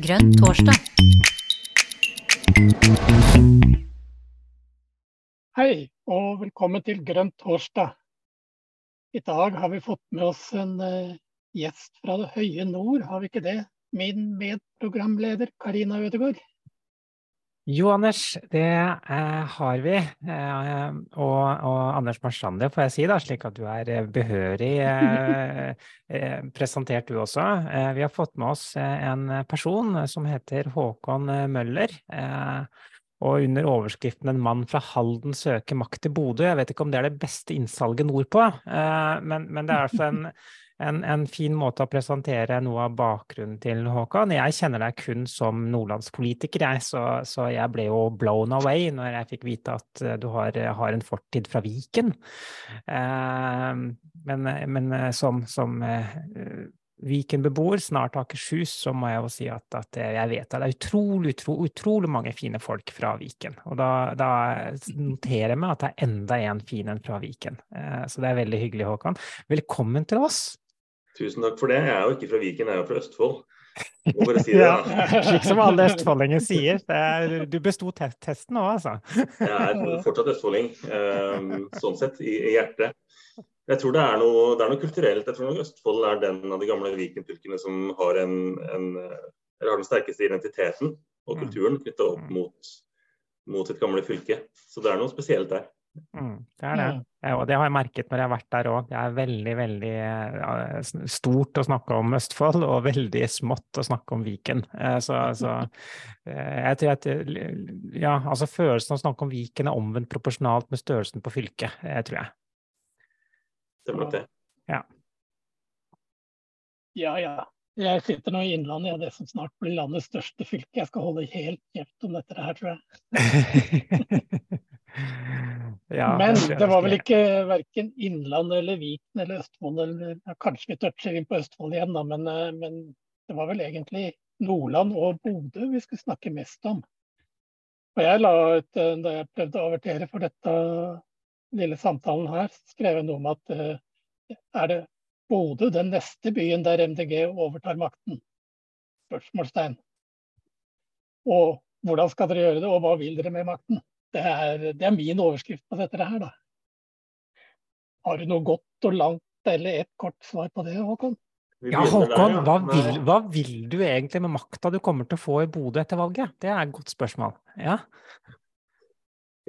Grønn torsdag. Hei, og velkommen til Grønn torsdag. I dag har vi fått med oss en uh, gjest fra det høye nord, har vi ikke det? Min medprogramleder Karina Ødegaard. Jo, Anders, det eh, har vi. Eh, og, og, Anders Marstrande, får jeg si, da, slik at du er eh, behørig eh, eh, presentert du også. Eh, vi har fått med oss en person som heter Håkon Møller. og under overskriften 'En mann fra Halden søker makt til Bodø'. Jeg vet ikke om det er det beste innsalget nordpå, men, men det er altså en en, en, fin måte å presentere noe av bakgrunnen til, Håkan. Jeg kjenner deg kun som nordlandspolitiker, jeg, så, så, jeg ble jo blown away når jeg fikk vite at eh, du har, har en fortid fra Viken. Eh, men, men, eh, som, som eh, Viken-beboer, snart Akershus, så må jeg jo si at, at jeg vet at det er utrolig, utro, utrolig mange fine folk fra Viken. Og da, da noterer jeg meg at det er enda en fin en fra Viken. Eh, så det er veldig hyggelig, Håkan. Velkommen til oss. Tusen takk for det. Jeg er jo ikke fra Viken, jeg er jo fra Østfold. Må bare si det. ja, slik som alle østfoldinger sier. Er, du besto te testen òg, altså. jeg er fortsatt østfolding, um, sånn sett, i, i, hjertet. Jeg tror det er, noe, det er, noe, kulturelt. Jeg tror nok Østfold er den av de gamle Viken-fylkene som har, en, en, har, den sterkeste identiteten og mm. kulturen knytta opp mm. mot, mot sitt gamle fylke. Så det er noe spesielt der. Mm, det er det. Og det har jeg merket når jeg har vært der òg. Det er veldig, veldig stort å snakke om Østfold, og veldig smått å snakke om Viken. Eh, så, så eh, jeg tror at Ja, altså følelsen av å snakke om Viken er omvendt proporsjonalt med størrelsen på fylket, eh, tror jeg. Det er nok det. Ja. Ja, ja. Jeg sitter nå i Innlandet, ja, det som snart blir landets største fylke. Jeg skal holde helt kjeft om dette her, tror jeg. Ja, Men det var vel ikke verken Innlandet eller Viken eller Østfold eller ja, Kanskje vi toucher inn på Østfold igjen, da, men, eh, men, det var vel egentlig Nordland og Bodø vi skulle snakke mest om. Og jeg la ut, eh, Da jeg prøvde å avertere for dette lille samtalen her, skrev jeg noe om at uh, er det Bodø den neste byen der MDG overtar makten? Spørsmålstegn. Og hvordan skal dere gjøre det, og hva vil dere med makten? Det er, det er, min overskrift på dette her, da. Har du noe godt og langt eller et kort svar på det, Håkon? Ja, Håkon, hva vil, hva vil, du egentlig med makta du kommer til å få i Bodø etter valget? Det er et godt spørsmål. Ja,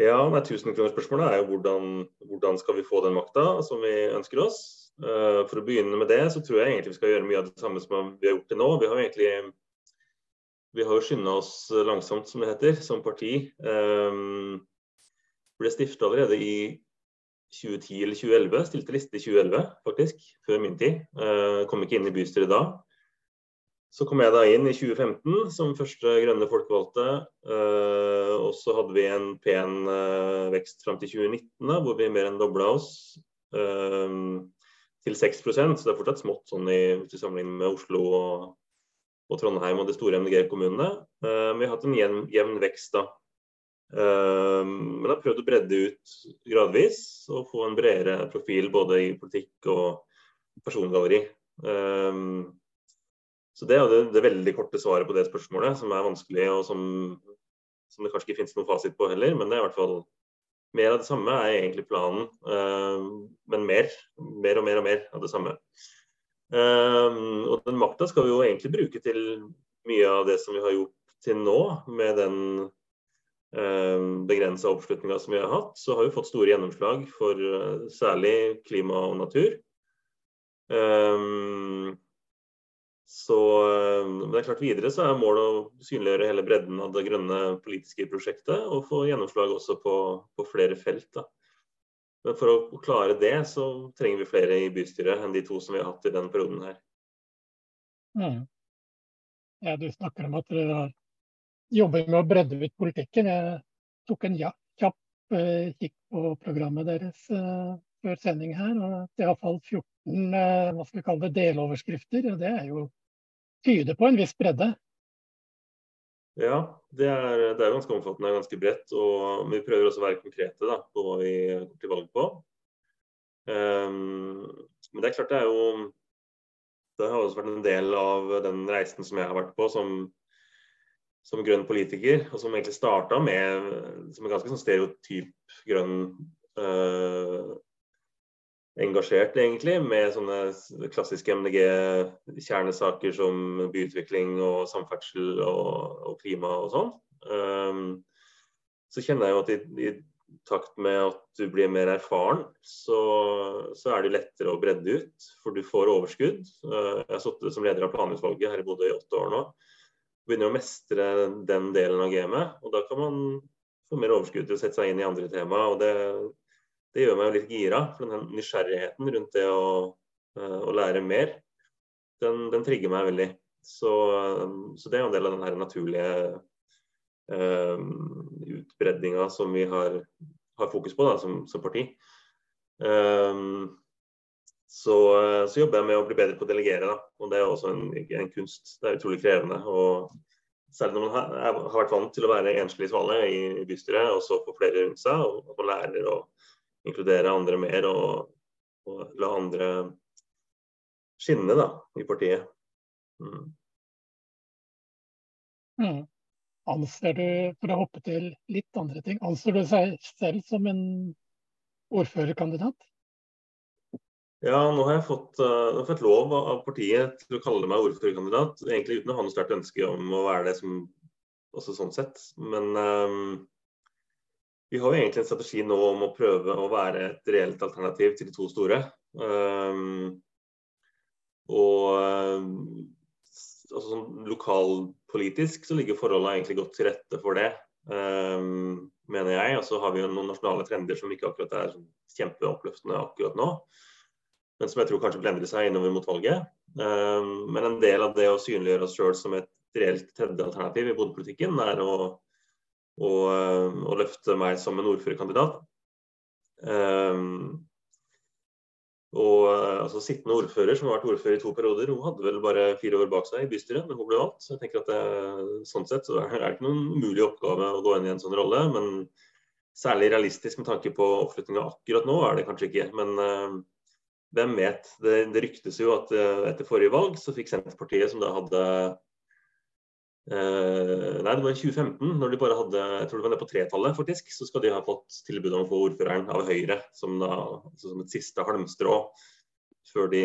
ja nei, Tusenkronersspørsmålet er jo hvordan, hvordan skal vi få den makta som vi ønsker oss. Uh, for å begynne med det, så tror jeg egentlig vi skal gjøre mye av det samme som vi har gjort til nå. Vi har egentlig vi har jo skynda oss langsomt, som det heter, som parti. Um, ble stifta allerede i 2010 eller 2011. Stilte liste i 2011, faktisk, før min tid. Uh, kom ikke inn i bystyret da. Så kom jeg da inn i 2015 som første grønne folkevalgte. Uh, og så hadde vi en pen uh, vekst fram til 2019, da, hvor vi mer enn dobla oss uh, til 6% så det er fortsatt smått sånn i, hvis du sammenligner med Oslo og og Trondheim og de store MDG-kommunene. Uh, vi har hatt en jevn, jevn vekst da. Uh, men har prøvd å bredde ut gradvis og få en bredere profil både i politikk og persongalleri. Uh, så Det er det, det, veldig korte svaret på det spørsmålet, som er vanskelig og som, som det kanskje ikke finnes noen fasit på heller. Men det er i hvert fall mer av det samme er egentlig planen. men mer, mer og mer og mer av det samme. Um, og den makta skal vi jo egentlig bruke til mye av det som vi har gjort til nå, med den um, begrensa oppslutninga som vi har hatt. Så har vi fått store gjennomslag for særlig klima og natur. Så men det er klart videre så er målet å synliggjøre hele bredden av det grønne politiske prosjektet, og få gjennomslag også på, på flere felt. da. Men for å klare det, så trenger vi flere i bystyret enn de to som vi har hatt i denne perioden her. Mm. Ja, du snakker om at dere har jobber med å bredde ut politikken. Jeg tok en ja, kjapp uh, kikk på programmet deres uh, før sending her. og Det er iallfall 14 uh, hva skal vi kalle det, deloverskrifter. og Det er jo tyder på en viss bredde. Ja, det er, det er ganske omfattende og ganske bredt. Og vi prøver også å være konkrete da, på hva vi går til valg på. Um, men det er klart det er jo Det har også vært en del av den reisen som jeg har vært på, som som grønn politiker, og som egentlig starta med som en ganske sånn stereotyp grønn uh, engasjert, egentlig, med sånne klassiske MDG-kjernesaker som byutvikling og samferdsel og, og klima og sånn. Um, så kjenner jeg jo at i, i, takt med at du blir mer erfaren, så, så, er det lettere å bredde ut. For du får overskudd. Uh, jeg har sittet som leder av planutvalget her i Bodø i åtte år nå. Begynner å mestre den delen av gamet. Og da kan man få mer overskudd til å sette seg inn i andre tema. og det det gjør meg jo litt gira. For den nysgjerrigheten rundt det å, eh, å lære mer, den, den, trigger meg veldig. Så, så, det er en del av den her naturlige uh, utbredninga som vi har, har, fokus på da, som, som parti. Um, så, så, jobber jeg med å bli bedre på å delegere. Da. og Det er også en, en kunst. Det er utrolig krevende. og Særlig når man har, har vært vant til å være enslig svale i bystyret, og så få flere rundt seg, og, og lærer å inkludere andre mer og, og la andre skinne da, i partiet. Mm. Mm. Anser du, for å hoppe til litt andre ting, anser du seg selv som en ordførerkandidat? Ja, nå har jeg fått, uh, fått lov av partiet til å kalle meg ordførerkandidat. Egentlig uten å ha noe sterkt ønske om å være det som også sånn sett. Men um, vi har jo egentlig en strategi nå om å prøve å være et reelt alternativ til de to store. Um, og um, altså, sånn lokalpolitisk så ligger forholdene egentlig godt til rette for det, um, mener jeg. Og så har vi jo noen nasjonale trender som ikke akkurat er sånn kjempeoppløftende akkurat nå. Men som jeg tror kanskje vil endre seg innover mot valget. Um, men en del av det å synliggjøre oss sjøl som et reelt tredje alternativ i boligpolitikken, er å og, eh, og løfte meg som en ordførerkandidat. Um, og eh, altså, Sittende ordfører som har vært ordfører i to perioder, hun hadde vel bare fire år bak seg i bystyret når hun ble valgt. Så jeg tenker at det, sånn sett så er det ikke noen umulig oppgave å gå inn i en sånn rolle. Men særlig realistisk med tanke på oppslutninga akkurat nå er det kanskje ikke. Men uh, hvem vet. Det, det, ryktes jo at uh, etter forrige valg så fikk Senterpartiet, som da hadde nei, det var i 2015, når de bare hadde jeg tror det var nede på tretallet, faktisk, så skal de ha fått tilbud om å få ordføreren av Høyre som, da, altså som et siste halmstrå før de,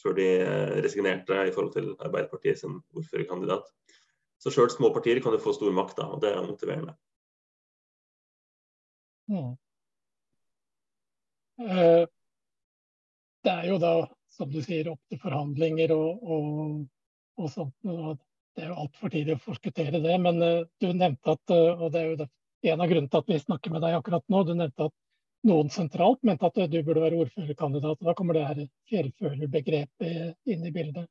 før de uh, resignerte i forhold til Arbeiderpartiet sin ordførerkandidat. Så sjøl små partier kan jo få stor makt, da, og det er motiverende. Mm. det er jo da, som du sier, opp til forhandlinger og, og, og sånt. Og det er jo altfor tidlig å forskuttere det, men uh, du nevnte at uh, og det er jo det, en av grunnene til at vi snakker med deg akkurat nå, du nevnte at noen sentralt mente at du burde være ordførerkandidat. og Da kommer det her fjellførerbegrepet inn i bildet.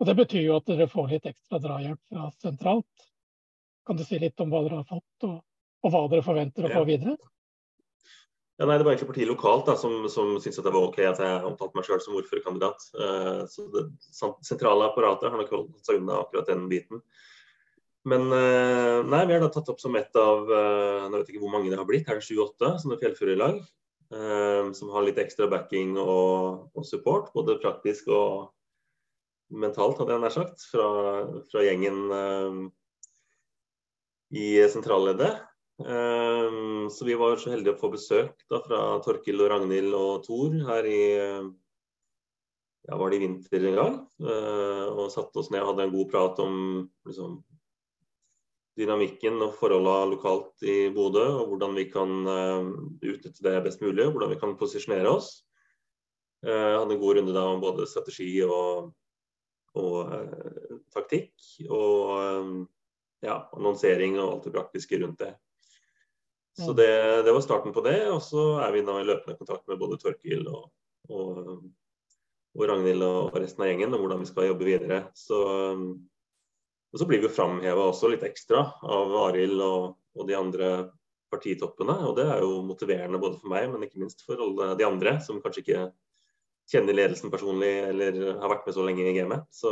Og Det betyr jo at dere får litt ekstra drahjelp fra sentralt. Kan du si litt om hva dere har fått, og, og hva dere forventer å få videre? Ja, nei, Det var egentlig partiet lokalt da, som, som syntes det var OK at jeg omtalte meg selv som ordførerkandidat. Uh, så det sentrale apparatet har nok holdt seg unna akkurat den biten. Men uh, nei, vi har da tatt opp som et av uh, jeg vet ikke hvor mange det har blitt, er det sju-åtte sånne fjellførerlag. som har litt ekstra backing og, og, support, både praktisk og mentalt, hadde jeg nær sagt, fra, fra gjengen i sentralleddet. Um, så vi var så heldige å få besøk da, fra Torkil og Ragnhild og Thor her i ja, var det i vinter en gang. Uh, og satte oss ned og hadde en god prat om liksom, dynamikken og forholdene lokalt i Bodø. Og hvordan vi kan uh, utnytte det best mulig, og hvordan vi kan posisjonere oss. Jeg hadde en god runde da om både strategi og, og taktikk. Og ja, annonsering og alt det praktiske rundt det. Så det, det, var starten på det. Og så er vi nå i løpende kontakt med både Torkil og, og, og Ragnhild og resten av gjengen om hvordan vi skal jobbe videre. Så, og så blir vi framheva også litt ekstra av Arild og, og, de andre partitoppene. Og det er jo motiverende både for meg, men ikke minst for alle de andre som kanskje ikke kjenner ledelsen personlig eller har vært med så lenge i gamet. Så,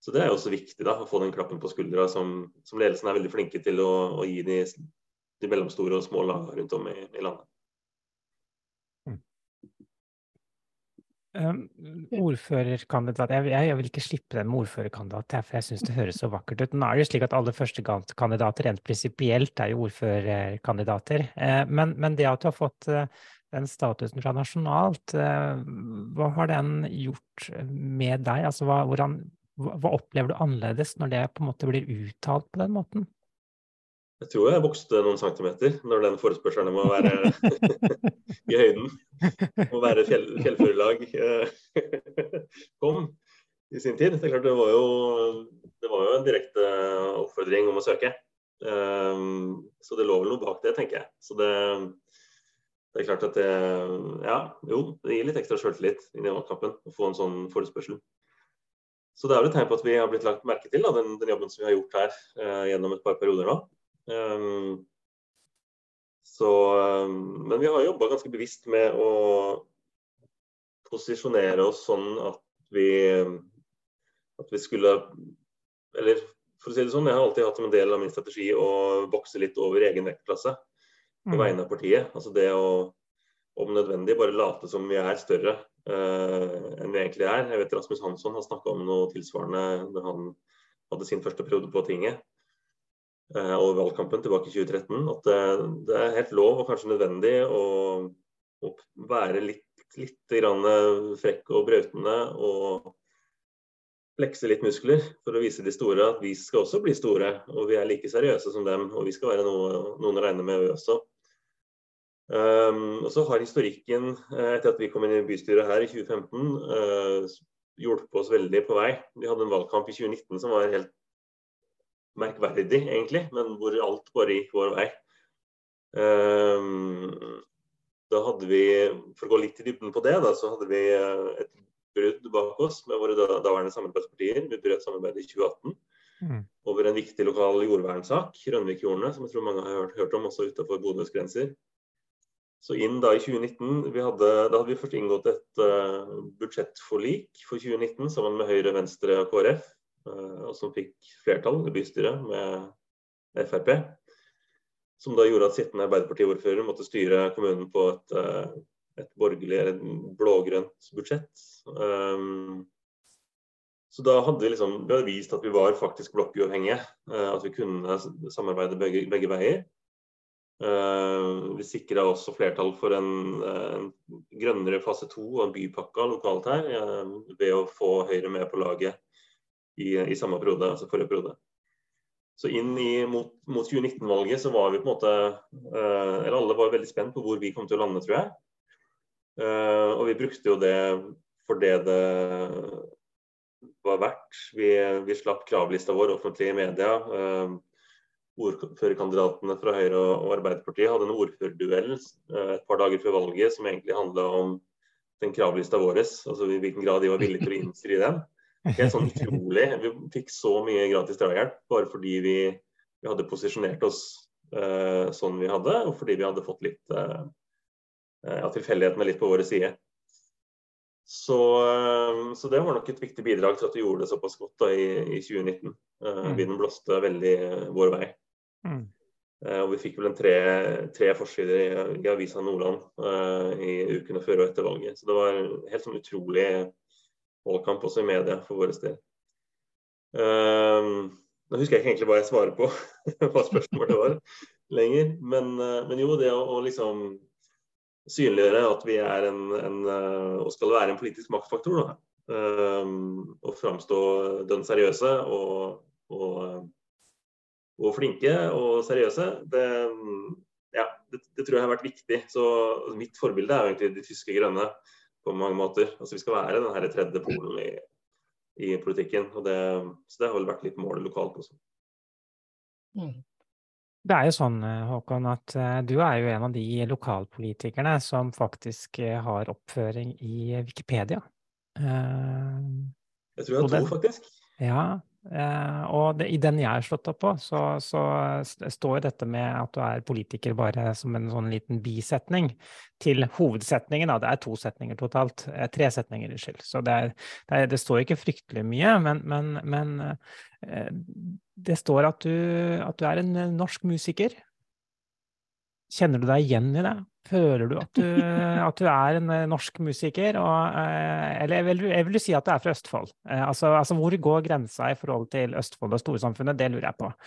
så det er jo også viktig da, å få den klappen på skuldra som, som ledelsen er veldig flinke til å, å gi de de mellomstore og små lagene rundt om i, i landet. Mm. Um, ordførerkandidat jeg, jeg, vil ikke slippe den med ordførerkandidat, for jeg syns det høres så vakkert ut. Nå er det jo slik at alle førstekandidater rent prinsipielt er jo ordførerkandidater. Uh, men, men, det at du har fått uh, den statusen fra nasjonalt, uh, hva har den gjort med deg? Altså, hva, hvordan, hva opplever du annerledes når det på en måte blir uttalt på den måten? Jeg tror jeg vokste noen centimeter når den forespørselen må være i høyden. Må være fjell, fjellførerlag eh, kom i sin tid. Det, er klart, det, var jo, det var jo en direkte oppfordring om å søke. Um, så det lå vel noe bak det, tenker jeg. Så det, det er klart at det Ja, jo, det gir litt ekstra sjøltillit inn i valgkampen å få en sånn forespørsel. Så det er vel et tegn på at vi har blitt lagt merke til, da, den, den, jobben som vi har gjort her uh, gjennom et par perioder nå. Um, så, um, men vi har jobba ganske bevisst med å posisjonere oss sånn at vi, at vi skulle Eller for å si det sånn, jeg har alltid hatt som en del av min strategi å bokse litt over egen vektklasse på mm. vegne av partiet. Altså det å om nødvendig bare late som vi er større uh, enn vi egentlig er. Jeg vet Rasmus Hansson har snakka om noe tilsvarende da han hadde sin første periode på tinget. Eh, over valgkampen tilbake i 2013. At det, det, er helt lov og kanskje nødvendig å, å være litt, litt frekk og brautende og flekse litt muskler for å vise de store at vi skal også bli store. Og vi er like seriøse som dem, og vi skal være noe, noen å regne med, også. Um, og så har historikken, eh, etter at vi kom inn i bystyret her i 2015, uh, eh, hjulpet oss veldig på vei. Vi hadde en valgkamp i 2019 som var helt merkverdig, egentlig, men hvor alt bare gikk vår vei. Um, da hadde vi, For å gå litt i dybden på det, da, så hadde vi eh, et brudd bak oss med våre daværende samarbeidspartier. Vi brøt samarbeidet i 2018 mm. over en viktig lokal jordvernsak, Rønvikjordene, som jeg tror mange har hørt, hørt om, også utenfor Bodøs grenser. Så inn da i 2019, hadde, Da hadde vi først inngått et uh, budsjettforlik for 2019 sammen med Høyre, Venstre og KrF. Eh, og som fikk flertall i bystyret med Frp. Som da gjorde at sittende Arbeiderpartiordfører måtte styre kommunen på et, eh, et borgerlig eller blågrønt budsjett. Um, så da hadde vi liksom vi hadde vist at vi var faktisk blokkuavhengige. Uh, at vi kunne samarbeide begge, begge veier. Vi sikra også flertall for en, en, grønnere fase to og en bypakke lokalt her, ved å få Høyre med på laget i, i samme periode, altså forrige periode. Så inn i, mot, mot 2019-valget så var vi på en måte uh, Eller alle var veldig spent på hvor vi kom til å lande, tror jeg. Uh, og vi brukte jo det for det det var verdt. Vi, vi slapp kravlista vår offentlig i media. Uh, ordførerkandidatene fra Høyre og Arbeiderpartiet hadde en ordførerduell et par dager før valget som egentlig handla om den kravlista vår, altså i hvilken grad de var villige til å innfri den. Helt sånn utrolig. Vi fikk så mye gratis drahjelp bare fordi vi, vi hadde posisjonert oss uh, sånn vi hadde, og fordi vi hadde fått litt uh, ja, tilfeldighetene litt på våre side. Så, uh, så, det var nok et viktig bidrag til at vi gjorde det såpass godt da, i, i 2019. Uh, Vinden blåste veldig vår vei. Mm. og vi fikk vel en tre, tre forsider i, i Avisa Nordland i ukene før og etter valget. Så det var helt sånn utrolig valgkamp også i media for våre del. Um, nå husker jeg ikke egentlig hva jeg svarer på, hva spørsmålet var lenger. Men, uh, men jo, det å, å, liksom synliggjøre at vi er en, en uh, og skal være en politisk maktfaktor. Da. Um, og framstå dønn seriøse og, og, og, flinke og seriøse. Det, ja, det, det, tror jeg har vært viktig. Så mitt forbilde er egentlig de tyske grønne på mange måter. Altså Vi skal være den her tredje polen i, i politikken. og det, Så det har vel vært litt målet lokalt også. Mm. Det er jo sånn, Håkon, at uh, du er jo en av de lokalpolitikerne som faktisk uh, har oppføring i Wikipedia. Uh, jeg tror jeg har to, faktisk. Ja, Eh, og det, i den jeg er slått opp på, så, så, står dette med at du er politiker bare som en sånn liten bisetning til hovedsetningen. Da. Det er to setninger totalt. Eh, tre setninger, unnskyld. Så det, er, det, er, det, står ikke fryktelig mye, men, men, men eh, det står at du, at du, er en norsk musiker. Kjenner du deg igjen i det? Føler du at du, at du er en eh, norsk musiker? Og, eh, eller jeg vil, jeg vil, si at du er fra Østfold. Eh, altså, altså, hvor går grensa i forhold til Østfold og storsamfunnet? Det lurer jeg på.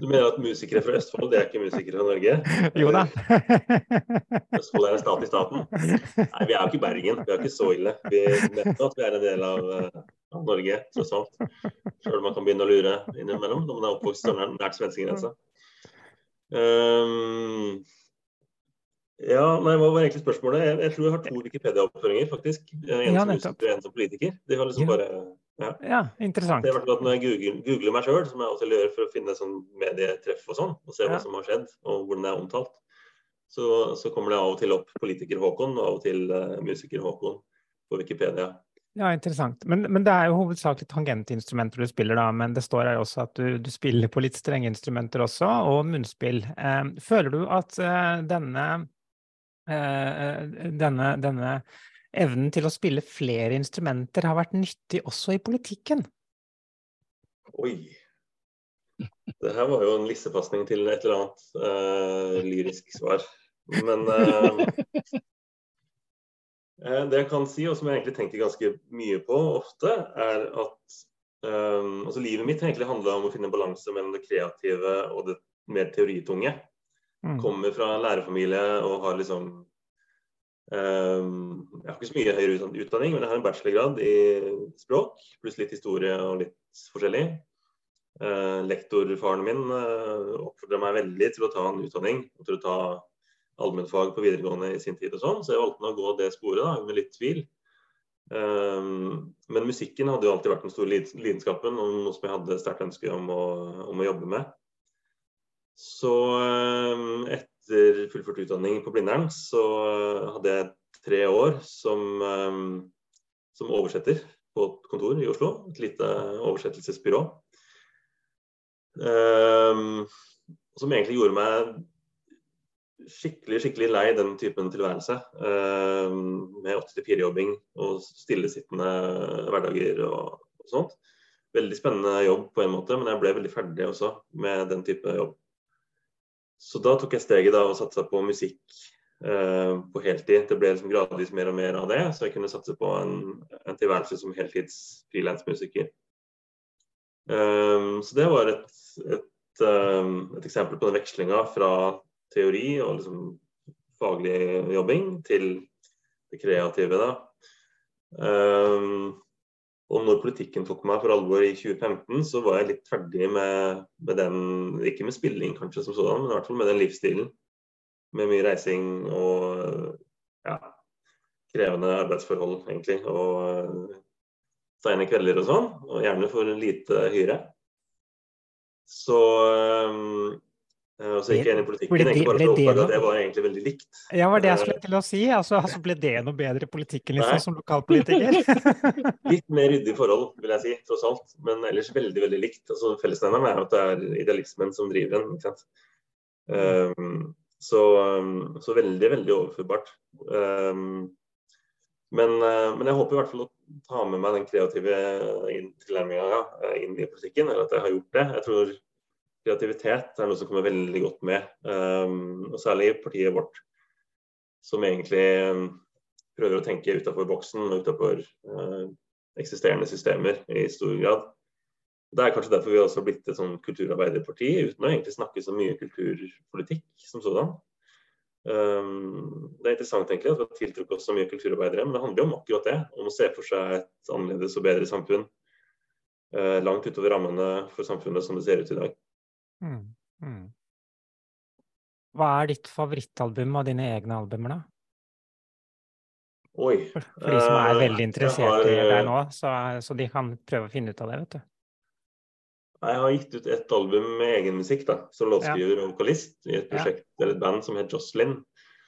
du mener at musikere fra Østfold, det er ikke musikere fra Norge? Jo da. Østfold er en stat i staten? Nei, vi er jo ikke Bergen. Vi er ikke så ille. Vi vet at vi er en del av, av Norge, tross alt. Sjøl om man kan begynne å lure innimellom når man er oppvokst nært svenskegrensa. Um, ja, nei, Hva var egentlig spørsmålet? Jeg, jeg tror jeg har to Wikipedia-oppføringer, faktisk. En ja, som musiker og en som politiker. De har liksom ja. bare ja. ja, interessant. Det er at Når jeg googler, googler meg sjøl, som jeg også gjør for å finne sånn medietreff og sånn, og se hva som har skjedd og hvordan det er omtalt, så, så, kommer det av og til opp politiker Håkon og av og til uh, musiker Håkon på Wikipedia. Ja, interessant. Men, men, det er jo hovedsakelig tangentinstrumenter du spiller, da. Men det står her også at du, du spiller på litt strenge instrumenter også, og munnspill. Eh, føler du at eh, denne, eh, denne, denne evnen til å spille flere instrumenter har vært nyttig også i politikken? Oi. Det her var jo en lissepasning til et eller annet uh, lyrisk svar. Men Eh, det jeg kan si, og som jeg egentlig tenker ganske mye på ofte, er at um, altså livet mitt egentlig handla om å finne en balanse mellom det kreative og det mer teoritunge. Mm. Kommer fra en lærerfamilie og har liksom um, Jeg har ikke så mye høyere utdanning, men jeg har en bachelorgrad i språk, pluss litt historie og litt forskjellig. Uh, lektorfaren min uh, oppfordra meg veldig til å ta en utdanning og til å ta allmennfag på videregående i sin tid og sånn, så jeg valgte å gå det sporet da, med litt tvil. Um, men musikken hadde jo alltid vært den store lidenskapen, og noe som jeg hadde sterkt ønske om å, om å, jobbe med. Så um, etter fullført utdanning på Blindern, så hadde jeg tre år som, um, som oversetter på et kontor i Oslo. Et lite oversettelsesbyrå. som egentlig gjorde meg skikkelig skikkelig lei den typen tilværelse. Eh, med 8-4-jobbing og stillesittende hverdager og, og, sånt. Veldig spennende jobb på en måte, men jeg ble veldig ferdig også med den type jobb. Så da tok jeg steget da og satsa på musikk eh, på heltid. Det ble liksom gradvis mer og mer av det, så jeg kunne satse på en, en tilværelse som heltids frilansmusiker. Um, så det var et, et, um, et eksempel på den vekslinga fra teori og liksom faglig jobbing til det kreative. da. Um, og når politikken tok meg for alvor i 2015, så var jeg litt ferdig med, med den Ikke med spilling kanskje som sådan, men i hvert fall med den livsstilen. Med mye reising og ja, krevende arbeidsforhold, egentlig. Og seine kvelder og sånn. Og gjerne for lite hyre. Så um, Eh, og så gikk jeg inn i politikken ble det, ikke bare å at det var egentlig veldig likt. Ja, var det jeg skulle til å si. Altså, altså ble det noe bedre i politikken liksom, som lokalpolitiker? Litt mer ryddig forhold, vil jeg si, tross alt. Men ellers veldig veldig likt. Altså, Fellesnevneren er at det er idealismen som driver en. ikke sant? Um, så, så, veldig, veldig overførbart. Um, men, uh, men, jeg håper i hvert fall å ta med meg den kreative tilnærminga inn i politikken, eller at jeg har gjort det. Jeg tror kreativitet er noe som kommer veldig godt med. Um, og særlig partiet vårt, som egentlig um, prøver å tenke utafor boksen og utafor uh, eksisterende systemer i stor grad. Det er kanskje derfor vi også har blitt et sånn kulturarbeiderparti, uten å egentlig snakke så mye kulturpolitikk som sådan. Um, det er interessant egentlig at vi har tiltrukket oss så mye kulturarbeidere, men det handler jo om akkurat det. Om å se for seg et annerledes og bedre samfunn. Uh, langt utover rammene for samfunnet som det ser ut i dag. Mm, mm. Hva er ditt favorittalbum av dine egne albumer, da? Oi. For, for de som er veldig interessert i deg nå, så, så, de kan prøve å finne ut av det, vet du. Jeg har gitt ut ett album med egen musikk, da, som låtskriver og vokalist i et prosjekt ja. eller et band som het Jocelyn.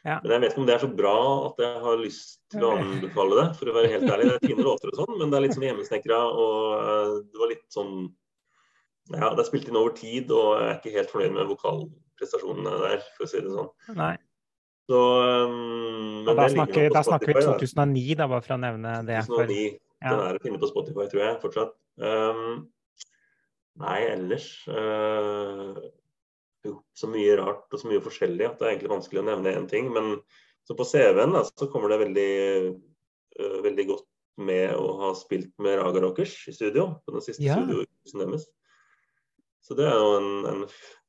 Ja. Men jeg vet ikke om det er så bra at jeg har lyst til å anbefale det, for å være helt ærlig. Det er fine låter og sånn, men det er litt sånn hjemmesnekra, og uh, det var litt sånn ja, det er spilt inn over tid, og jeg er ikke helt fornøyd med vokalprestasjonene der, for å si det sånn. Nei. Så, um, da, snakker, da snakker, vi 2009, da, bare for å nevne det. 2009. Ja. Den er å finne på Spotify, tror jeg, fortsatt. Um, nei, ellers uh, gjort så mye rart og så mye forskjellig at det er egentlig vanskelig å nevne én ting. Men så på CV-en så kommer det veldig, uh, veldig godt med å ha spilt med Raga Rockers i studio. på den siste ja. deres. Så det er jo en, en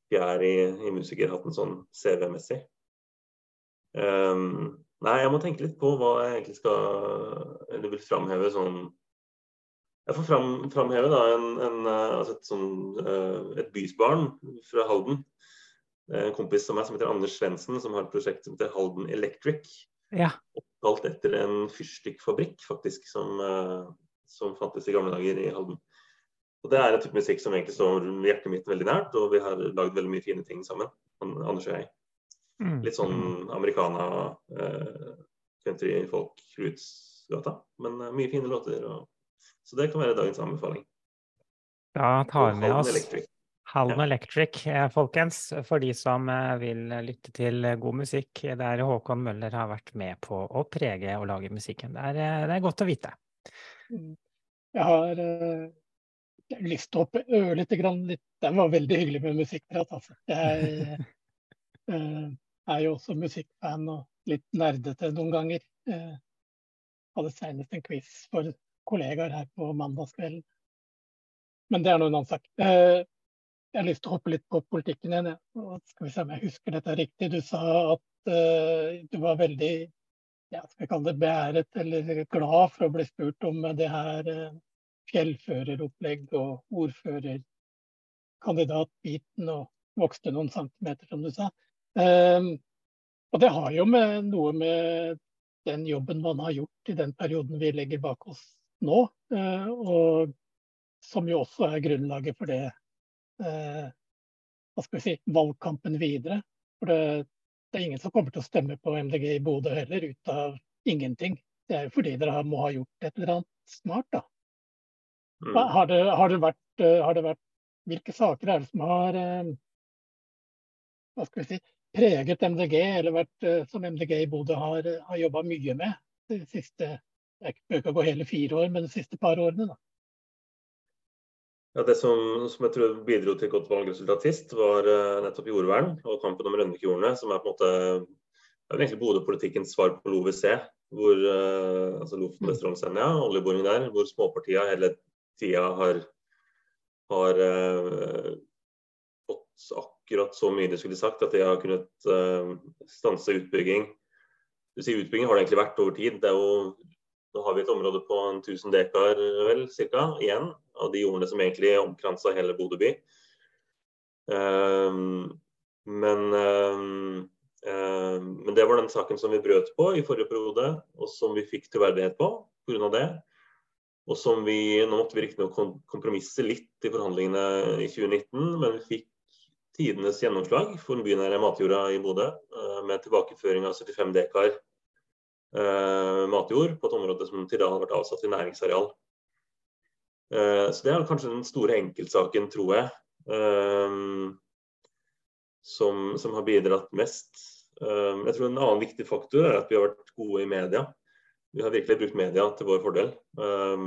fjær i, i musikerhatten sånn CV-messig. Um, nei, jeg må tenke litt på hva jeg egentlig skal Eller vil framheve sånn jeg får fram, framheve da, en, en, eh, altså et, sånn, eh, et, bysbarn fra Halden. En kompis av meg som heter Anders Svendsen, som har et prosjekt som heter Halden Electric. Ja. Oppkalt etter en fyrstikkfabrikk faktisk, som, eh, som, fantes i gamle dager i Halden. Og Det er en type musikk som egentlig står hjertet mitt veldig nært, og vi har lagd veldig mye fine ting sammen. Anders og jeg. Mm. Litt sånn americana, eh, country, folk, roots-gata. Men eh, mye fine låter. og så det kan være dagens anbefaling. Da tar vi med oss Halden Electric, eh, folkens, for de som eh, vil lytte til god musikk der Håkon Møller har vært med på å prege og lage musikken. Det er, eh, det er godt å vite. Jeg har lyst til å ørlite grann litt Det var veldig hyggelig med musikkprat, altså. Jeg uh, er jo også musikkfan og litt nerdete noen ganger. Uh, hadde senest en quiz for kollegaer her på mandagskvelden. Men det er nå en annen sak. Eh, jeg har lyst til å hoppe litt på politikken igjen. Skal vi se om jeg husker dette riktig. Du sa at uh, du var veldig ja, skal vi kalle det beæret eller glad for å bli spurt om det her uh, fjellføreropplegg og ordførerkandidatbiten og vokste noen centimeter, som du sa. Um, og det har jo med noe med den jobben man har gjort i den perioden vi legger bak oss nå. uh, og som jo også er grunnlaget for det uh, hva skal vi si, valgkampen videre. For det, det, er ingen som kommer til å stemme på MDG i Bodø heller, ut av ingenting. Det er jo fordi dere må ha gjort et eller annet smart, da. Mm. Har, det, har, det vært, eh, har, det, vært, Hvilke saker er det som har hva skal vi si, preget MDG, eller vært, som MDG i Bodø har, har jobba mye med de siste jeg behøver ikke å gå hele fire år, men de siste par årene, da. Ja, Det som, som, jeg tror bidro til godt valgresultat sist, var uh, nettopp jordvern og kampen om Rønvikjordene, som er på en måte det er egentlig Bodø-politikkens svar på LoVC, hvor uh, altså Lofoten. Vesterålen, Senja, oljeboring der, hvor småpartiene hele tida har, har eh, fått akkurat så mye de skulle sagt at de har kunnet eh, stanse utbygging. Du sier Utbygging har det egentlig vært over tid. Det er jo nå har vi et område på 1000 dekar vel, cirka, igjen, av de jordene som egentlig omkransa hele Bodø by. Um, men, um, um, men, det var den saken som vi brøt på i forrige periode, og som vi fikk troverdighet på pga. det. Og som vi Nå måtte vi riktignok kompromisse litt i forhandlingene i 2019, men vi fikk tidenes gjennomslag for den bynære matjorda i Bodø, uh, med tilbakeføring av 75 dekar eh, matjord på et område som til da har vært avsatt til næringsareal. Eh, så Det er kanskje den store enkeltsaken, tror jeg, eh, som, som, har bidratt mest. Eh, jeg tror En annen viktig faktor er at vi har vært gode i media. Vi har virkelig brukt media til vår fordel. Eh,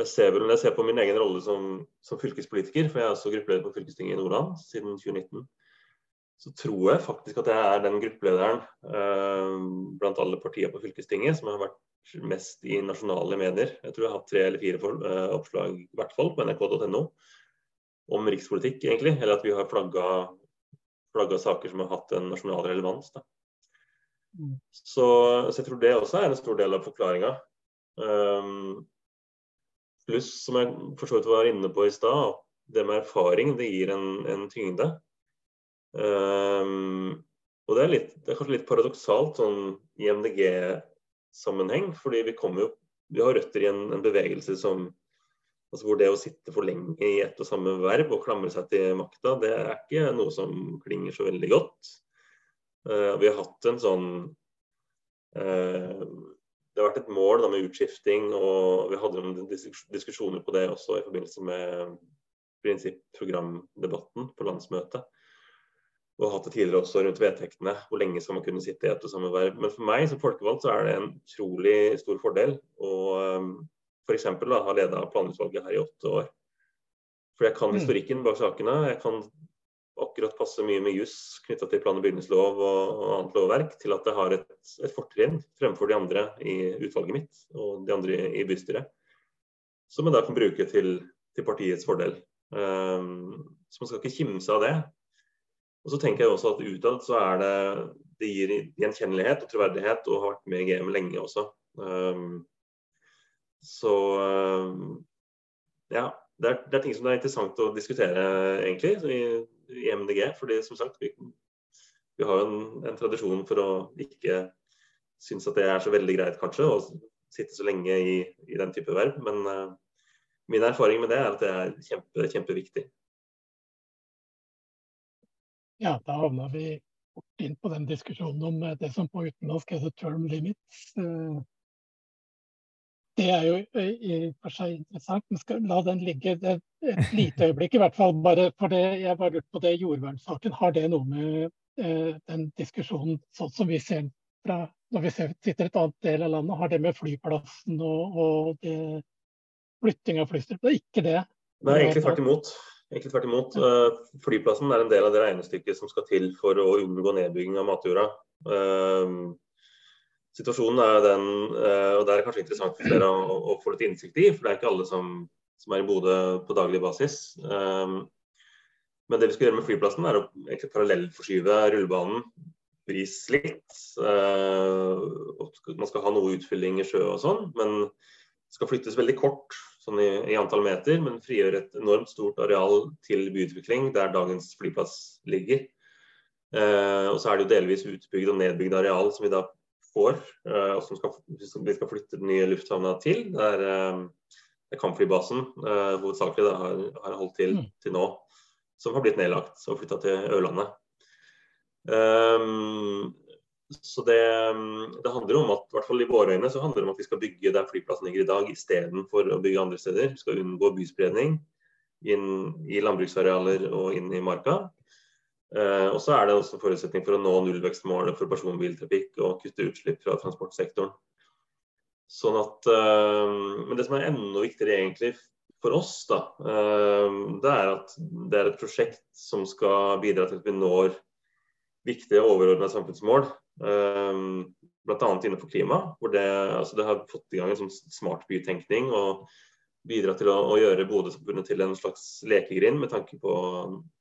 jeg ser, når jeg ser på min egen rolle som, som fylkespolitiker, for jeg er også gruppeleder på fylkestinget i Nordland siden 2019, så tror jeg faktisk at jeg er den gruppelederen eh, blant alle partier på fylkestinget som har vært mest i nasjonale medier. Jeg tror jeg har hatt tre eller fire eh, oppslag i hvert fall på nrk.no om rikspolitikk, egentlig. Eller at vi har flagga, saker som har hatt en nasjonal relevans. Mm. Så, så, jeg tror det også er en stor del av forklaringa. Um, pluss, som jeg for så vidt var inne på i stad, det med erfaring det gir en, en tyngde. Um, og det er, litt, det er, kanskje litt paradoksalt sånn i MDG-sammenheng, fordi vi kommer jo Vi har røtter i en, en bevegelse som altså hvor det å sitte for lenge i ett og samme verv og klamre seg til makta, det er ikke noe som klinger så veldig godt. Uh, vi har hatt en sånn uh, Det har vært et mål da, med utskifting, og vi hadde noen diskusjoner på det også i forbindelse med prinsipprogramdebatten på landsmøtet og hatt det tidligere også rundt vedtektene. Hvor lenge skal man kunne sitte i ett og samme verv. Men for meg som folkevalgt så er det en utrolig stor fordel å um, f.eks. ha leda planutvalget her i åtte år. For jeg kan mm. historikken bak sakene. Jeg kan akkurat passe mye med juss knytta til plan- og bygningslov og, og, annet lovverk, til at det har et, et fortrinn fremfor de andre i utvalget mitt og de andre i, i bystyret. Som man da kan bruke til, til partiets fordel. Um, så man skal ikke kimse av det. Og så tenker jeg også at utad så er det det gir gjenkjennelighet og troverdighet og har vært med i GM lenge også. Um, så um, ja, det er, det er, ting som det er interessant å diskutere egentlig i, MDG. fordi som sagt, vi, vi har en, en, tradisjon for å ikke synes at det er så veldig greit kanskje, å sitte så lenge i, i den type verv. Men uh, min erfaring med det er at det er kjempe, kjempeviktig. Ja, da havna vi fort inn på den diskusjonen om eh, det som på utenlandsk heter term limits. Uh, det er jo i og for seg interessant, men skal la den ligge et lite øyeblikk. i hvert fall bare for det, Jeg bare lurt på det jordvernsaken. Har det noe med eh, den diskusjonen sånn som vi ser fra når vi ser, sitter et annet del av landet, har det med flyplassen og, og det, flytting av flystriper? Det er ikke det? Nei, egentlig tvert imot. Egentlig tvert imot. Uh, flyplassen er en del av det regnestykket som skal til for å unngå nedbygging av matjorda. Uh, Situasjonen er den, eh, og det er kanskje interessant for flere å, å, få litt innsikt i, for det er ikke alle som, som er i Bodø på daglig basis. Um, men det vi skal gjøre med flyplassen, er å egentlig parallellforskyve rullebanen pris litt. Uh, man skal ha noe utfylling i sjø og sånn, men det skal flyttes veldig kort sånn i, i, antall meter, men frigjøre et enormt stort areal til byutvikling der dagens flyplass ligger. Uh, og så er det jo delvis utbygd og nedbygd areal som vi da får, eh, og som, skal, vi skal flytte den nye lufthavna til. Det er, eh, kampflybasen uh, hovedsakelig det har, har, holdt til mm. til nå, som har blitt nedlagt og flytta til Ørlandet. Um, så det, det, handler om at, i hvert fall i våre øyne, så handler det om at vi skal bygge der flyplassen ligger i dag, istedenfor å bygge andre steder. Vi skal unngå byspredning inn i landbruksarealer og inn i marka. Eh, og så er det også forutsetning for å nå nullvekstmålet for personbiltrafikk og kutte utslipp fra transportsektoren. Sånn at, eh, men det som er enda viktigere egentlig for oss, da, eh, det er at det er et prosjekt som skal bidra til at vi når viktige overordnede samfunnsmål. Bl.a. innenfor klima, hvor det, altså det har fått i gang en sånn smart bytenkning. og bidra til å, å gjøre Bodø-samfunnet til en slags lekegrind med tanke på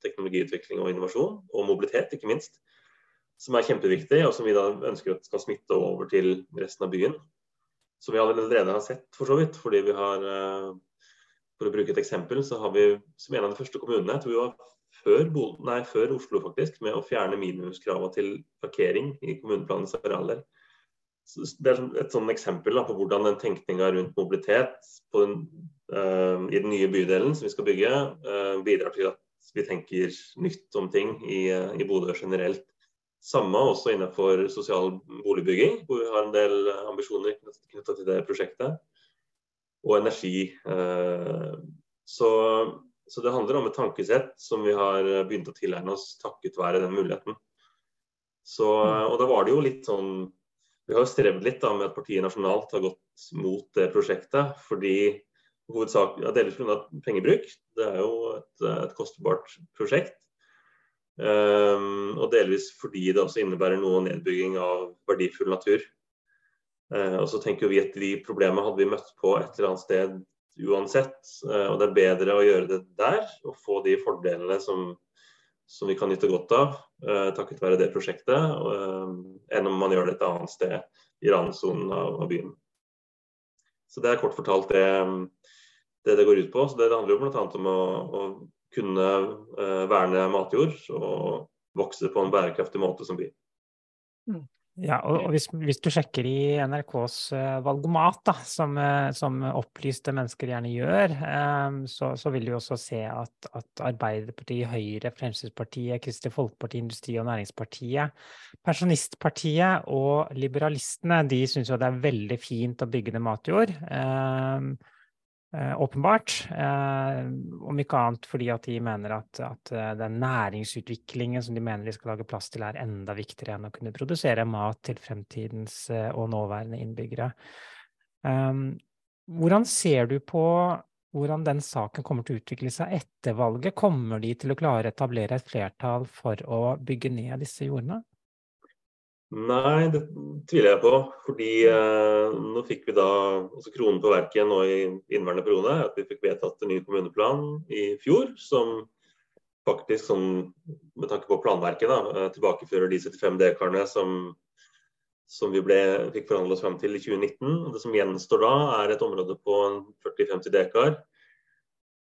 teknologiutvikling og innovasjon, og mobilitet, ikke minst. Som er kjempeviktig, og som vi da ønsker at skal smitte over til resten av byen. Som vi allerede har sett, for så vidt. Fordi vi har, eh, for å bruke et eksempel, så har vi som en av de første kommunene, jeg tror vi var før, nei, før Oslo faktisk, med å fjerne minimumskravene til parkering i kommuneplanens arealer det er et sånn eksempel da, på hvordan den tenkninga rundt mobilitet den, uh, i den nye bydelen som vi skal bygge, uh, bidrar til at vi tenker nytt om ting i, uh, i Bodø generelt. Samme også innenfor sosial boligbygging, hvor vi har en del ambisjoner knytta til det prosjektet. Og energi. Så, så, det handler om et tankesett som vi har begynt å tilegne oss takket være den muligheten. Så, og da var det jo litt sånn vi har strevd litt da, med at partiet nasjonalt har gått mot det prosjektet. fordi hovedsak, ja, Delvis pga. pengebruk. Det er jo et, et kostbart prosjekt. Um, og delvis fordi det også innebærer noe nedbygging av verdifull natur. Uh, og så tenker vi at De problemene hadde vi møtt på et eller annet sted uansett. Uh, og Det er bedre å gjøre det der og få de fordelene som som vi kan nyte godt av uh, takket være det prosjektet, uh, enn om man gjør det et annet sted i randsonen av, byen. Så Det er kort fortalt det, det det går ut på. Så Det, det handler jo bl.a. om å, å kunne uh, verne matjord og vokse på en bærekraftig måte som by. Mm. Ja, og, hvis, hvis, du sjekker i NRKs uh, valgomat, da, som, uh, som, opplyste mennesker gjerne gjør, um, så, så, vil du også se at, at Arbeiderpartiet, Høyre, Fremskrittspartiet, Kristelig Folkeparti, Industri- og Næringspartiet, Pensjonistpartiet og Liberalistene, de syns jo det er veldig fint å bygge ned matjord. Eh, åpenbart. Eh, om ikke annet fordi at de mener at, at, eh, den næringsutviklingen som de mener de skal lage plass til, er enda viktigere enn å kunne produsere mat til fremtidens og nåværende innbyggere. Hvordan ser du på hvordan den saken kommer til å utvikle seg etter valget? Kommer de til å klare å etablere et flertall for å bygge ned disse jordene? Nei, det tviler jeg på. Fordi eh, nå fikk vi da altså kronen på verket nå i innværende periode. At vi fikk vedtatt en ny kommuneplan i fjor som faktisk, som, med tanke på planverket, da, eh, tilbakefører de 75 dekarene som som vi ble, fikk forhandle oss frem til i 2019. Og det som gjenstår da, er et område på 40-50 dekar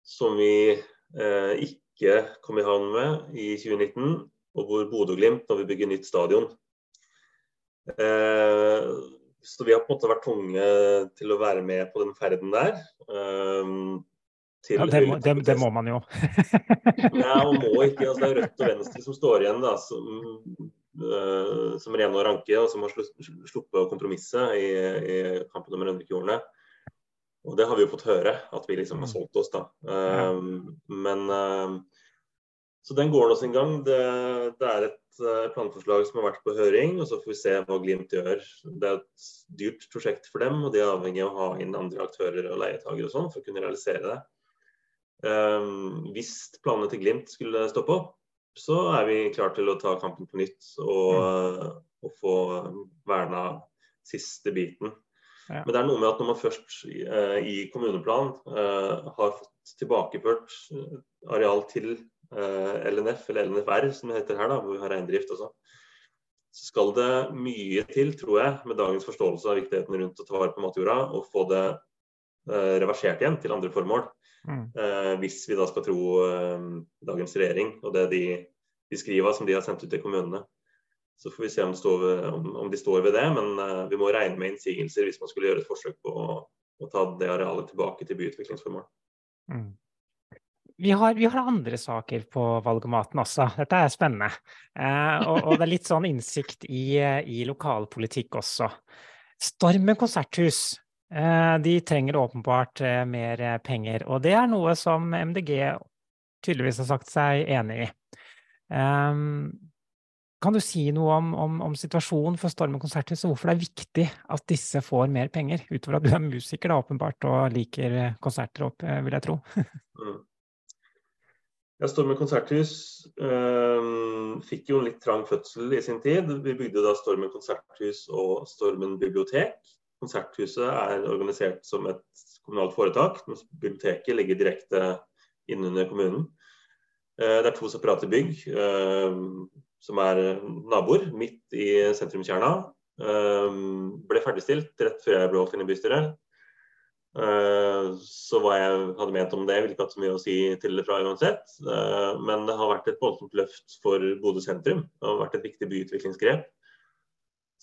som vi eh, ikke kom i havn med i 2019, og hvor Bodø-Glimt når vi bygger nytt stadion. Eh, så vi har på en måte vært tvunget til å være med på den ferden der. Eh, ja, det må, det, det må, man jo. Nei, man må ikke. Altså, det er Rødt og Venstre som står igjen da, som uh, som rene og ranke, og som har sluppet å kompromisse i, i kampen om Rønvikjordene. Og det har vi jo fått høre, at vi liksom har solgt oss, da. Uh, men uh, Så den går nå sin gang. Det, det er et planforslag som har vært på høring, og så får vi se hva Glimt gjør. Det er et dyrt prosjekt for dem, og de er avhengig av å ha inn andre aktører og leietagere og sånn for å kunne realisere det. Um, hvis planene til Glimt skulle stoppe opp, så er vi klar til å ta kampen på nytt og, mm. og få verna siste biten. Ja. Men det er noe med at når man først uh, i kommuneplan uh, har fått tilbakeført eh, areal til LNF, eller LNFR som det heter her, da, hvor vi har reindrift og sånn, så skal det mye til, tror jeg, med dagens forståelse av viktigheten rundt å ta vare på matjorda, og få det reversert igjen til andre formål. Mm. Uh, hvis vi da skal tro uh, dagens regjering og det de, de skriver som de har sendt ut til kommunene. Så får vi se om, står, om, om de står ved det, men eh, vi må regne med innsigelser hvis man skulle gjøre et forsøk på å, å ta det arealet tilbake til byutviklingsformål. Mm. Vi har, vi har, andre saker på valgomaten også. Dette er spennende. Eh, og, og, det er litt sånn innsikt i, i lokalpolitikk også. Stormen konserthus Eh, de trenger åpenbart eh, mer eh, penger, og det er noe som MDG tydeligvis har sagt seg enig i. Ehm, kan du si noe om, om, om situasjonen for Stormen konserthus, og hvorfor det er viktig at disse får mer penger? Utover at du er musiker da, åpenbart og liker konserter, opp, vil jeg tro. Ja, Stormen konserthus øh, fikk jo en litt trang fødsel i sin tid. Vi bygde da Stormen konserthus og Stormen bibliotek. Konserthuset er organisert som et kommunalt foretak, mens biblioteket ligger direkte innunder kommunen. Eh, det er to separate bygg eh, som er naboer midt i sentrumskjerna. Eh, ble ferdigstilt rett før jeg ble valgt inn i bystyret. Så hva jeg hadde ment om det, vil ikke hatt så mye å si til det fra uansett. Men det har vært et voldsomt løft for Bodø sentrum. Det har vært et viktig byutviklingsgrep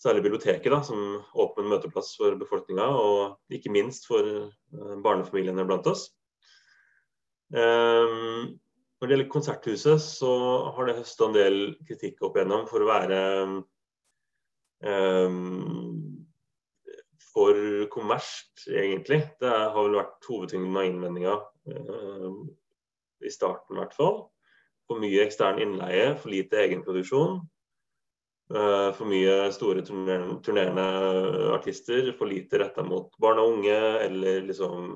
særlig biblioteket, da, som åpen møteplass for befolkninga, og ikke minst for uh, barnefamiliene blant oss. Når det gjelder Konserthuset, så har det høsta en del kritikk opp igjennom for å være for kommersielt, egentlig. Det har vel vært hovedtyngden av innvendinga uh, i starten, i hvert fall. For mye ekstern innleie, for lite egenproduksjon. Eh, for mye store turnerende artister, for lite retta mot barn og unge, eller liksom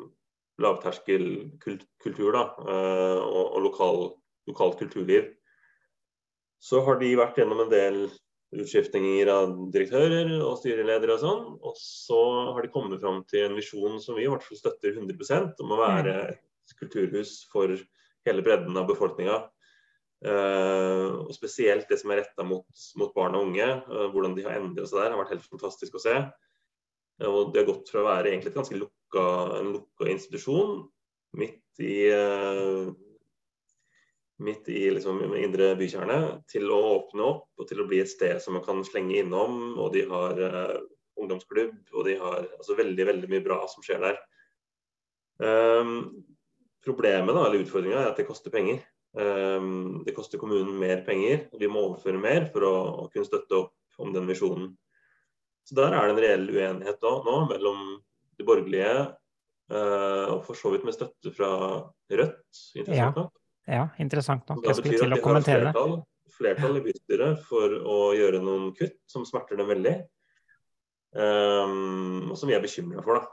lavterskelkultur da, eh, og, og lokal, lokalt kulturliv. Så har de vært gjennom en del utskiftninger av direktører og styreledere og sånn. Og så har de kommet fram til en visjon som vi i hvert fall støtter 100% om å være mm. et kulturhus for hele bredden av befolkninga. Uh, og Spesielt det som er retta mot, mot, barn og unge. Uh, hvordan de har endret seg der, har vært helt fantastisk å se. Uh, og Det har gått fra å være egentlig et ganske lukka, en lukka institusjon midt i midt i liksom, indre bykjerne, til å åpne opp og til å bli et sted som man kan slenge innom. Og de har ungdomsklubb, og de har altså, veldig veldig mye bra som skjer der. problemet, da, eller utfordringa, er at det koster penger. Um, det koster kommunen mer penger, og vi må overføre mer for å, å kunne støtte opp om den visjonen. Så Der er det en reell uenighet da, nå mellom de borgerlige uh, og for så vidt med støtte fra Rødt. Interessant nok. Ja, ja interessant nok. Jeg skulle til å kommentere det. Flertall, i bystyret for å gjøre noen kutt som smerter dem veldig. Um, og som vi er bekymra for. da.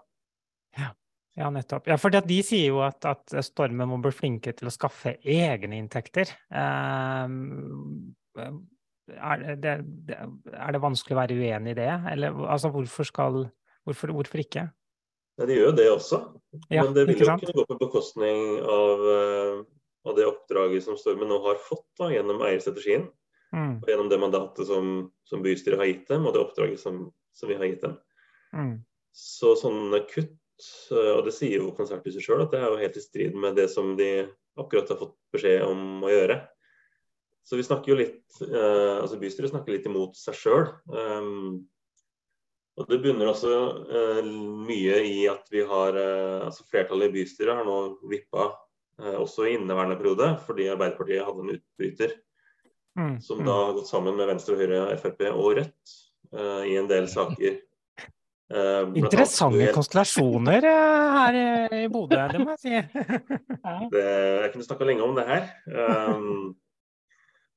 Ja. Ja, nettopp. Ja, for De sier jo at, at, Stormen må bli flinkere til å skaffe egne inntekter. Um, er, det, er, det, vanskelig å være uenig i det? Eller altså, hvorfor, skal, hvorfor, hvorfor ikke? Ja, De gjør jo det også. Ja, Men det vil jo kunne gå på bekostning av, uh, av, det oppdraget som Stormen nå har fått da, gjennom eierstrategien. Mm. Og gjennom det mandatet som, som bystyret har gitt dem, og det oppdraget som, som vi har gitt dem. Mm. Så sånne kutt Eh, og det sier jo Konserthuset sjøl, at det er jo helt i strid med det som de akkurat har fått beskjed om å gjøre. Så vi snakker jo litt eh, altså Bystyret snakker litt imot seg sjøl. Um, og Det bunner også eh, mye i at vi har eh, altså flertallet i bystyret har nå vippa eh, også i inneværende periode, fordi Arbeiderpartiet hadde en utbryter mm. som da har gått sammen med Venstre, Høyre, Frp og Rødt uh, i en del saker Uh, Interessante konstellasjoner uh, her i Bodø, det må jeg si. det, jeg kunne snakka lenge om det her. Um,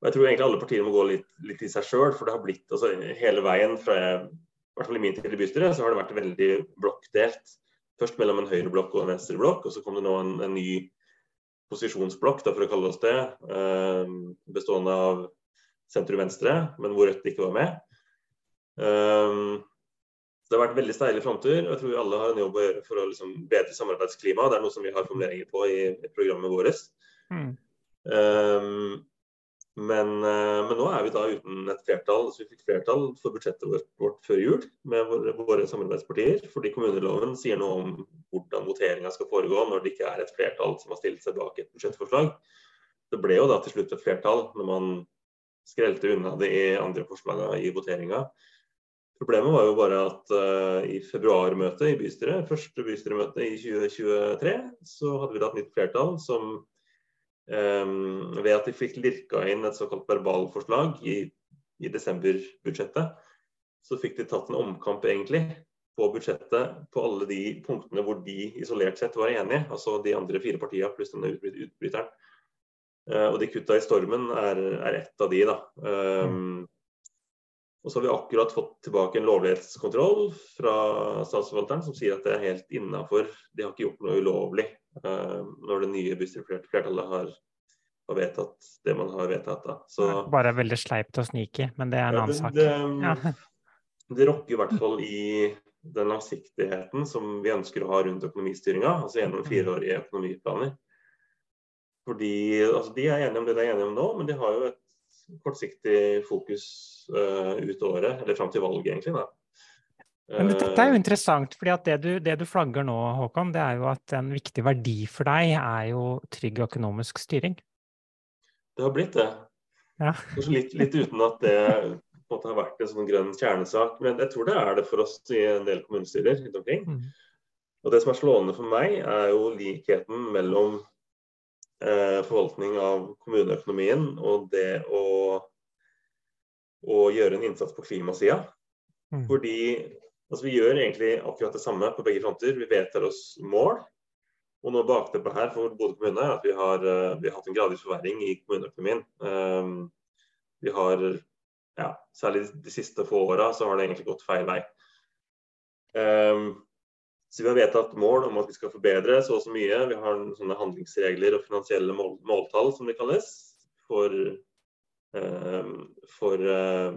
jeg tror egentlig alle partier må gå litt, litt i seg sjøl. For det har blitt altså, hele veien fra jeg, i hvert fall i min tid i bystyret, så har det vært veldig blokkdelt. Først mellom en høyreblokk og en venstreblokk, og så kom det nå en, en ny posisjonsblokk, for å kalle oss det, um, bestående av sentrum-venstre, men hvor Rødt ikke var med. Um, det har vært veldig steile fronter. og Jeg tror vi alle har en jobb å gjøre for å liksom bedre samarbeidsklimaet. Det er noe som vi har formuleringer på i, i programmet vårt. Mm. Um, men, uh, men, nå er vi da uten et flertall. Så vi fikk flertall for budsjettet vårt, vårt før jul med våre, våre, samarbeidspartier. Fordi kommuneloven sier noe om hvordan voteringa skal foregå når det ikke er et flertall som har stilt seg bak et budsjettforslag. Det ble jo da til slutt et flertall når man skrelte unna de andre forslagene i voteringa. Problemet var jo bare at uh, i februarmøtet i bystyret, første bystyremøte i 2023, så hadde vi da et nytt flertall som ved at de fikk lirka inn et såkalt verbalforslag i, i desemberbudsjettet, så fikk de tatt en omkamp egentlig på budsjettet på alle de punktene hvor de isolert sett var enige, altså de andre fire partiene pluss denne utbryteren. Uh, og de kutta i stormen er, er ett av de, da. Um, og så har vi akkurat fått tilbake en lovlighetskontroll fra statsforvalteren som sier at det er helt innafor. De har ikke gjort noe ulovlig når det nye bystyreflertallet har, har, vedtatt det man har vedtatt. Da. Så, Bare veldig sleipt og sneaky, men det er en annen sak. Det, ja. det rokker i hvert fall i den langsiktigheten som vi ønsker å ha rundt økonomistyringa, altså gjennom mm. fireårige økonomiplaner. Fordi altså, De er enige om det de er enige om nå, men de har jo et kortsiktig fokus uh, ut året, eller fram til valget, egentlig. da. Men dette er jo eh, interessant, fordi at det du, det du, flagger nå, Håkon, det er jo at en viktig verdi for deg er jo trygg økonomisk styring. Det har blitt det. Ja. Kanskje litt, litt, uten at det har vært en sånn grønn kjernesak, men jeg tror det er det for oss i en del kommunestyrer rundt omkring. Mm. Og Det som er slående for meg, er jo likheten mellom eh, forvaltning av kommuneøkonomien og det å, å gjøre en innsats på klimasida. Mm. Fordi altså, vi gjør egentlig akkurat det samme på begge fronter. Vi vedtar oss mål. Og nå bakteppet her for Bodø kommune er at vi har, uh, vi har hatt en gradvis forverring i kommuneøkonomien. Um, vi har, ja, Særlig de siste få åra så har det egentlig gått feil vei. Um, så Vi har vedtatt mål om at vi skal forbedre så og så mye. Vi har sånne handlingsregler og finansielle mål, måltall, som det kalles, for, um, for uh,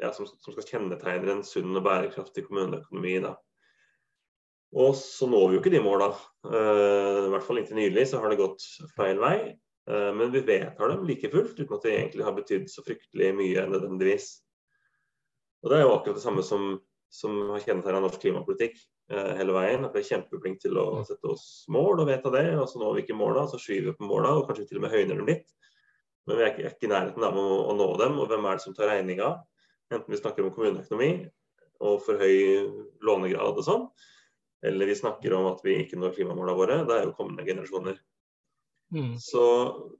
ja, som, som, skal kjennetegne en sunn og bærekraftig kommuneøkonomi. Da. Og så når vi jo ikke de måla. Uh, I hvert fall inntil nylig så har det gått feil vei. men vi vedtar dem like fullt, uten at det egentlig har betydd så fryktelig mye nødvendigvis. Og Det er jo akkurat det samme som, som har kjennetegna norsk klimapolitikk. uh, hele veien. At vi er kjempeflinke til å sette oss mål og vedta det. Og så når vi ikke måla, så skyver vi på måla og kanskje til og med høyner dem litt. Men vi er ikke, er ikke i nærheten av å, å, nå dem. Og hvem er det som tar regninga? Enten vi snakker om kommuneøkonomi og for høy lånegrad og sånn, eller vi snakker om at vi ikke når klimamålene våre. Det er jo kommende generasjoner. Mm. Så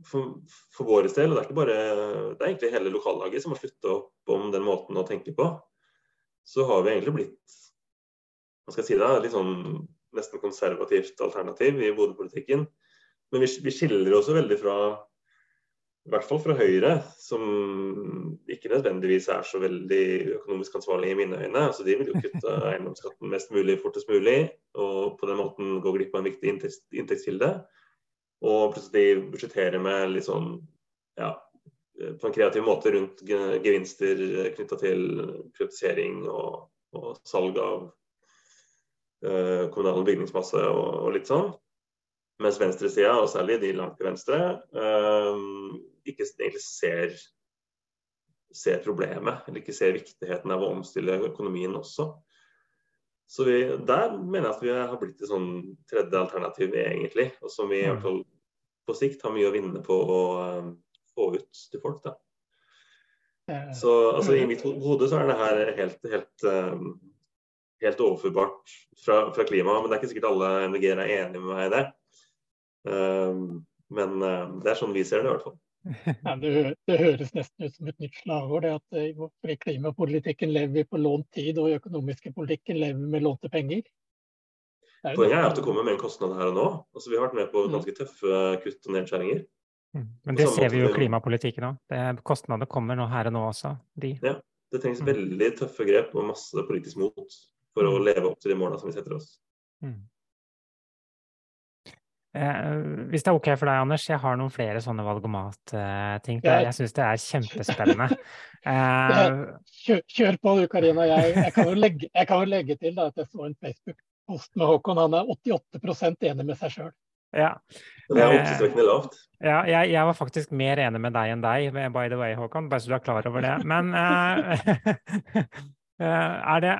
for, for vår del, og det er bare det er egentlig hele lokallaget som har slutta opp om den måten å tenke på, så har vi egentlig blitt hva skal jeg si da, litt sånn nesten konservativt alternativ i Bodø-politikken. Men vi, vi, skiller også veldig fra i hvert fall fra Høyre, som ikke nødvendigvis er så veldig økonomisk ansvarlig i mine øyne. Altså, de vil jo kutte eiendomsskatten mest mulig fortest mulig, og på den måten gå glipp av en viktig inntektskilde. Og plutselig budsjettere med litt sånn ja, på en kreativ måte rundt gevinster knytta til privatisering og, og salg av uh, kommunal bygningsmasse og, og litt sånn. Mens venstresida, og særlig de langt til venstre, uh, ikke egentlig ser, ser, problemet, eller ikke ser viktigheten av å omstille økonomien også. Så vi, der mener jeg at vi har blitt et sånn tredje alternativ, egentlig. Og som vi i hvert mm. fall på sikt har mye å vinne på å um, få ut til folk. da. Så altså, I mitt hode så er det her helt, helt, um, helt overførbart fra, fra klimaet. Men det er ikke sikkert alle MDG-er er enig med meg i det. Um, men uh, det er sånn vi ser det, i hvert fall. Ja, det, det, høres nesten ut som et nytt slagord. det at eh, I klimapolitikken lever vi på lånt tid, og i økonomiske politikken lever vi med lånte penger. Poenget er at det kommer med en kostnad her og nå. Altså, vi har vært med på mm. ganske tøffe kutt og nedskjæringer. Mm. Men det ser vi jo i klimapolitikken òg. Kostnadene kommer nå her og nå også. De. Ja, det trengs mm. veldig tøffe grep og masse politisk mot for å leve opp til de målene som vi setter oss. Mm. Eh, hvis det er OK for deg, Anders, jeg har noen flere sånne valgomat-ting. Eh, jeg syns det er kjempespennende. Eh, kjør, kjør, på du, Karina. Jeg, jeg, kan legge, jeg, kan jo legge, til da, at jeg så en Facebook-post med Håkon. Han er 88% enig med seg sjøl. Ja. Det er oppsiktsvekkende lavt. Ja, jeg, jeg, var faktisk mer enig med deg enn deg, by the way, Håkon. Bare så du er klar over det. Men uh, Eh, er det,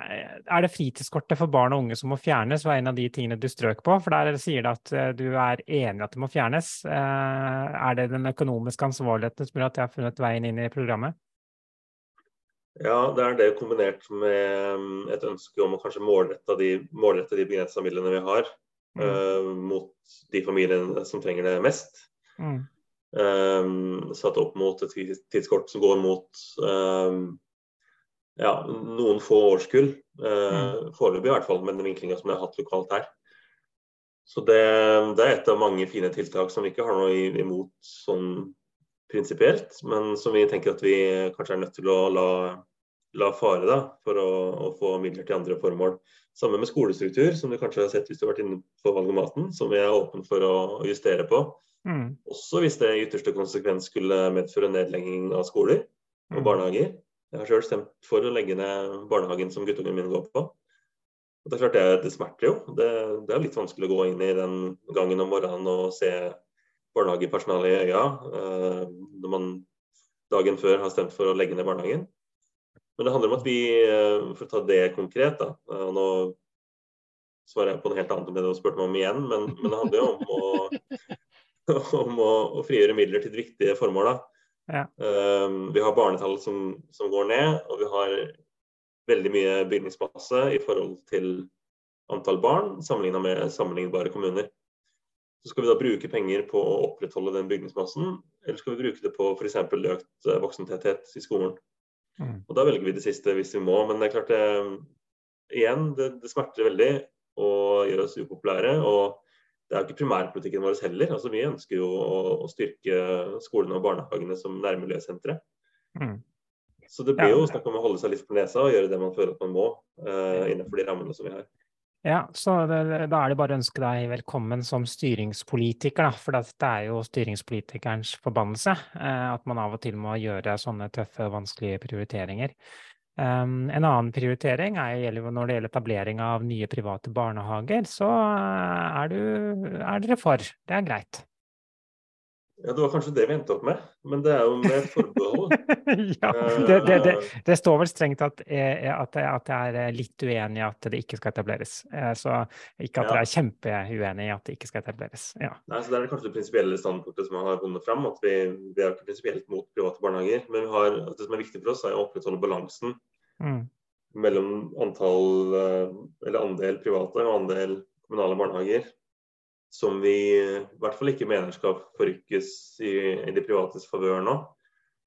er det, fritidskortet for barn og unge som må fjernes, var en av de tingene du strøk på? For der sier det at eh, du er enig at det må fjernes. Eh, er det den økonomiske ansvarligheten som gjør at jeg har funnet veien inn i programmet? Ja, det er det kombinert med mm, et ønske om å kanskje målrette de, målrette de begrensa midlene vi har, mm. uh, mot de familiene som trenger det mest. Mm. Um, satt opp mot et tidskort som går mot um, ja, noen få årskull. Eh, mm. Foreløpig i hvert fall, med den vinklinga som jeg har hatt lokalt her. Så det, det, er et av mange fine tiltak som vi ikke har noe imot sånn prinsipielt, men som vi tenker at vi kanskje er nødt til å la, la fare da, for å, å, få midler til andre formål. Sammen med skolestruktur, som du kanskje har sett hvis du har vært inne på valgomaten, som vi er åpne for å justere på. Mm. Også hvis det i ytterste konsekvens skulle medføre nedlegging av skoler og mm. barnehager. Jeg har sjøl stemt for å legge ned barnehagen som guttungen min går på. Og det er klart det, det smerter jo. Det, det, er litt vanskelig å gå inn i den gangen om morgenen og se barnehagepersonalet i øya eh, når man dagen før har stemt for å legge ned barnehagen. Men det handler om at vi, eh, for å ta det konkret da, og Nå svarer jeg på noe helt annet enn det du spurte meg om igjen, men, men det handler jo om å, om å, å frigjøre midler til viktige formål. da. Ja. Um, vi har barnetall som, som, går ned, og vi har veldig mye bygningsmasse i forhold til antall barn sammenligna med sammenlignbare kommuner. Så skal vi da bruke penger på å opprettholde den bygningsmassen, eller skal vi bruke det på f.eks. økt eh, voksentetthet i skolen. Mm. Og Da velger vi det siste hvis vi må, men det er klart det, igjen, det, det smerter veldig å gjøre oss upopulære. og det er jo ikke primærpolitikken vår heller. Altså, vi ønsker jo å, å styrke skolene og barnehagene som nærmiljøsentre. Mm. Så det blir jo snakk om å holde seg litt på nesa og gjøre det man føler at man må uh, innenfor de rammene som vi har. Ja, så det, da er det bare å ønske deg velkommen som styringspolitiker, da. For dette er jo styringspolitikerens forbannelse. Uh, at man av og til må gjøre sånne tøffe og vanskelige prioriteringer. Um, en annen prioritering er, når det gjelder etablering av nye private barnehager, så eh, er, du, er dere for. Det er greit. Ja, Det var kanskje det vi endte opp med, men det er jo med et forbehold. ja, det, det, det, det, står vel strengt at, eh, at, at jeg er litt uenig i at det ikke skal etableres. Eh, så ikke at ja. dere er kjempeuenig i at det ikke skal etableres. Ja. Nei, så Det er kanskje det prinsipielle standpunktet som har vunnet fram. at Vi, vi er ikke prinsipielt mot private barnehager, men har, det som er viktig for oss, er å opprettholde balansen mm. mellom antall, eh, eller andel private og andel kommunale barnehager som vi i hvert fall ikke mener skal forrykkes i, i de privates favør nå.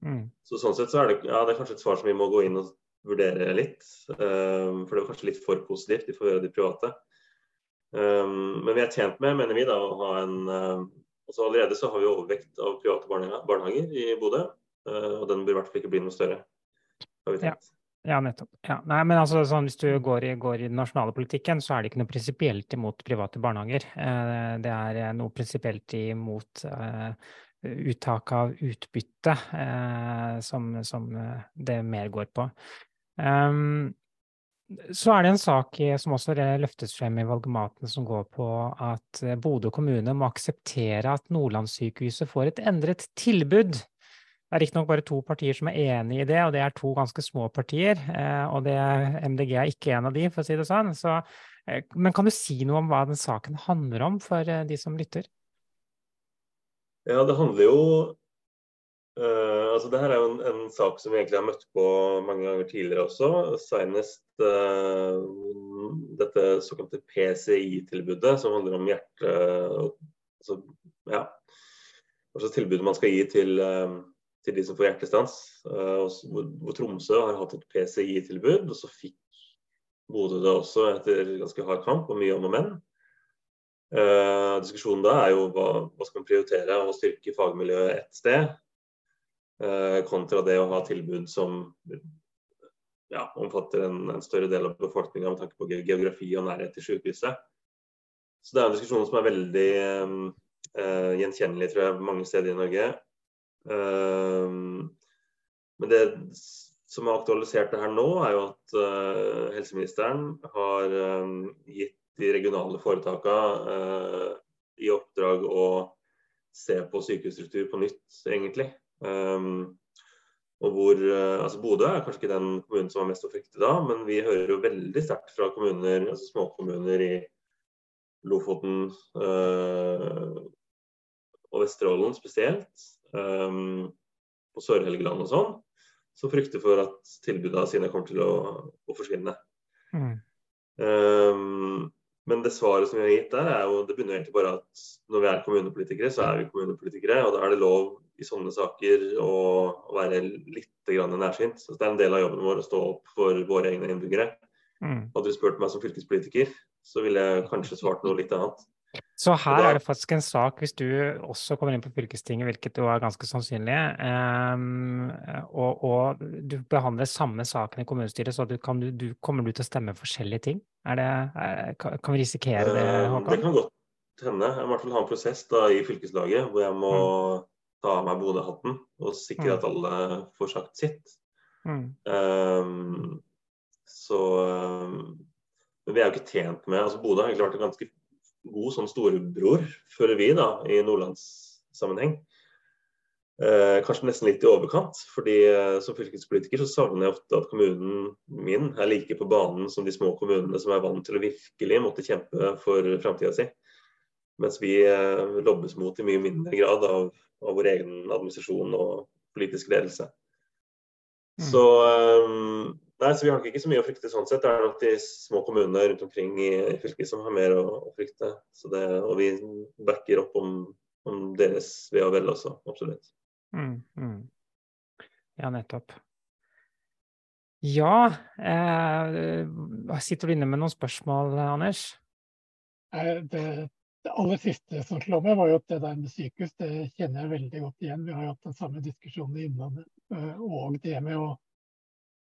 Mm. Så sånn sett så er det, ja, det er kanskje et svar som vi må gå inn og vurdere litt. Um, for det var kanskje litt for positivt i favør av de private. Um, men vi er tjent med, mener vi, da, å, ha en, um, altså så Allerede så har vi overvekt av private barnehager i Bodø, og den bør i hvert fall ikke bli noe større. har vi tenkt. Ja. Ja, nettopp. Ja. Nei, men altså, sånn, Hvis du går i, går i, den nasjonale politikken, så er det ikke noe prinsipielt imot private barnehager. Eh, det er eh, noe prinsipielt imot eh, uttak av utbytte eh, som, som, eh, det mer går på. Um, så er det en sak som også løftes frem i valgomaten, som går på at Bodø kommune må akseptere at Nordlandssykehuset får et endret tilbud det er riktignok bare to partier som er enig i det, og det er to ganske små partier. Eh, og det, MDG er ikke en av de, for å si det sånn. Så, eh, men kan du si noe om hva den saken handler om for eh, de som lytter? Ja, det handler jo uh, altså her er jo en, en, sak som vi egentlig har møtt på mange ganger tidligere også. Senest uh, dette såkalte PCI-tilbudet, som handler om hjerte... Altså, ja, hva slags tilbud man skal gi til til de som får hjertestans. Uh, hvor, Tromsø har hatt et PCI-tilbud, og så fikk Bodø det også etter ganske hard kamp og mye om og men. Uh, diskusjonen da er jo hva, hva skal man prioritere å styrke fagmiljøet ett sted, uh, kontra det å ha tilbud som ja, omfatter en, en, større del av befolkninga med tanke på geografi og nærhet til sykehuset. Så det er en diskusjon som er veldig um, gjenkjennelig tror jeg, mange steder i Norge. Ehm, men det som har aktualisert det her nå, er jo at uh, helseministeren har um, gitt de regionale foretakene uh, i oppdrag å se på sykehusstruktur på nytt, egentlig. Um, og hvor, altså Bodø er kanskje ikke den kommunen som er mest å frykte da, men vi hører jo veldig sterkt fra kommuner, altså småkommuner i Lofoten og Vesterålen spesielt, um, på Sør-Helgeland og sånn, som frykter for at tilbudene sine kommer til å, å forsvinne. Mm. Um, men det svaret som vi har gitt der, er jo, det begynner egentlig bare at når vi er kommunepolitikere, så er vi kommunepolitikere. Og da er det lov i sånne saker å, å være litt nærsynt. Så det er en del av jobben vår å stå opp for våre egne innbyggere. Mm. Hadde du spurt meg som fylkespolitiker, så ville jeg kanskje svart noe litt annet. Så her er det faktisk en sak, hvis du også kommer inn på fylkestinget, hvilket jo er ganske sannsynlig, um, og, og, du behandler samme saken i kommunestyret, så du kan, du, du, kommer du til å stemme forskjellige ting? Er det, er, kan vi risikere det, eh, Håkon? Det kan godt hende. Jeg må i hvert fall ha en prosess da, i fylkeslaget hvor jeg må mm. ta av meg Bodø-hatten og sikre mm. at alle får sagt sitt. Mm. Um, så um, vi er jo ikke tjent med altså Bodø har egentlig vært et ganske god sånn storebror, føler vi, da, i nordlandssammenheng. Eh, kanskje nesten litt i overkant. fordi eh, Som fylkespolitiker så savner jeg ofte at kommunen min er like på banen som de små kommunene som er vant til å virkelig måtte kjempe for framtida si. Mens vi eh, lobbes mot i mye mindre grad av, av vår egen administrasjon og politisk ledelse. Mm. Så um, Nei, så Vi har nok ikke så mye å frykte sånn sett. Det er nok de små kommunene rundt omkring i, fylket som har mer å, å frykte. Det, og vi backer opp om, om deres ve og vel også, absolutt. Mm, mm. Ja, nettopp. Ja, eh, sitter du inne med noen spørsmål, Anders? Det, det aller siste som slår meg, var jo at det der med sykehus, det kjenner jeg veldig godt igjen. Vi har jo hatt den samme diskusjonen i Innlandet. Eh, og det med å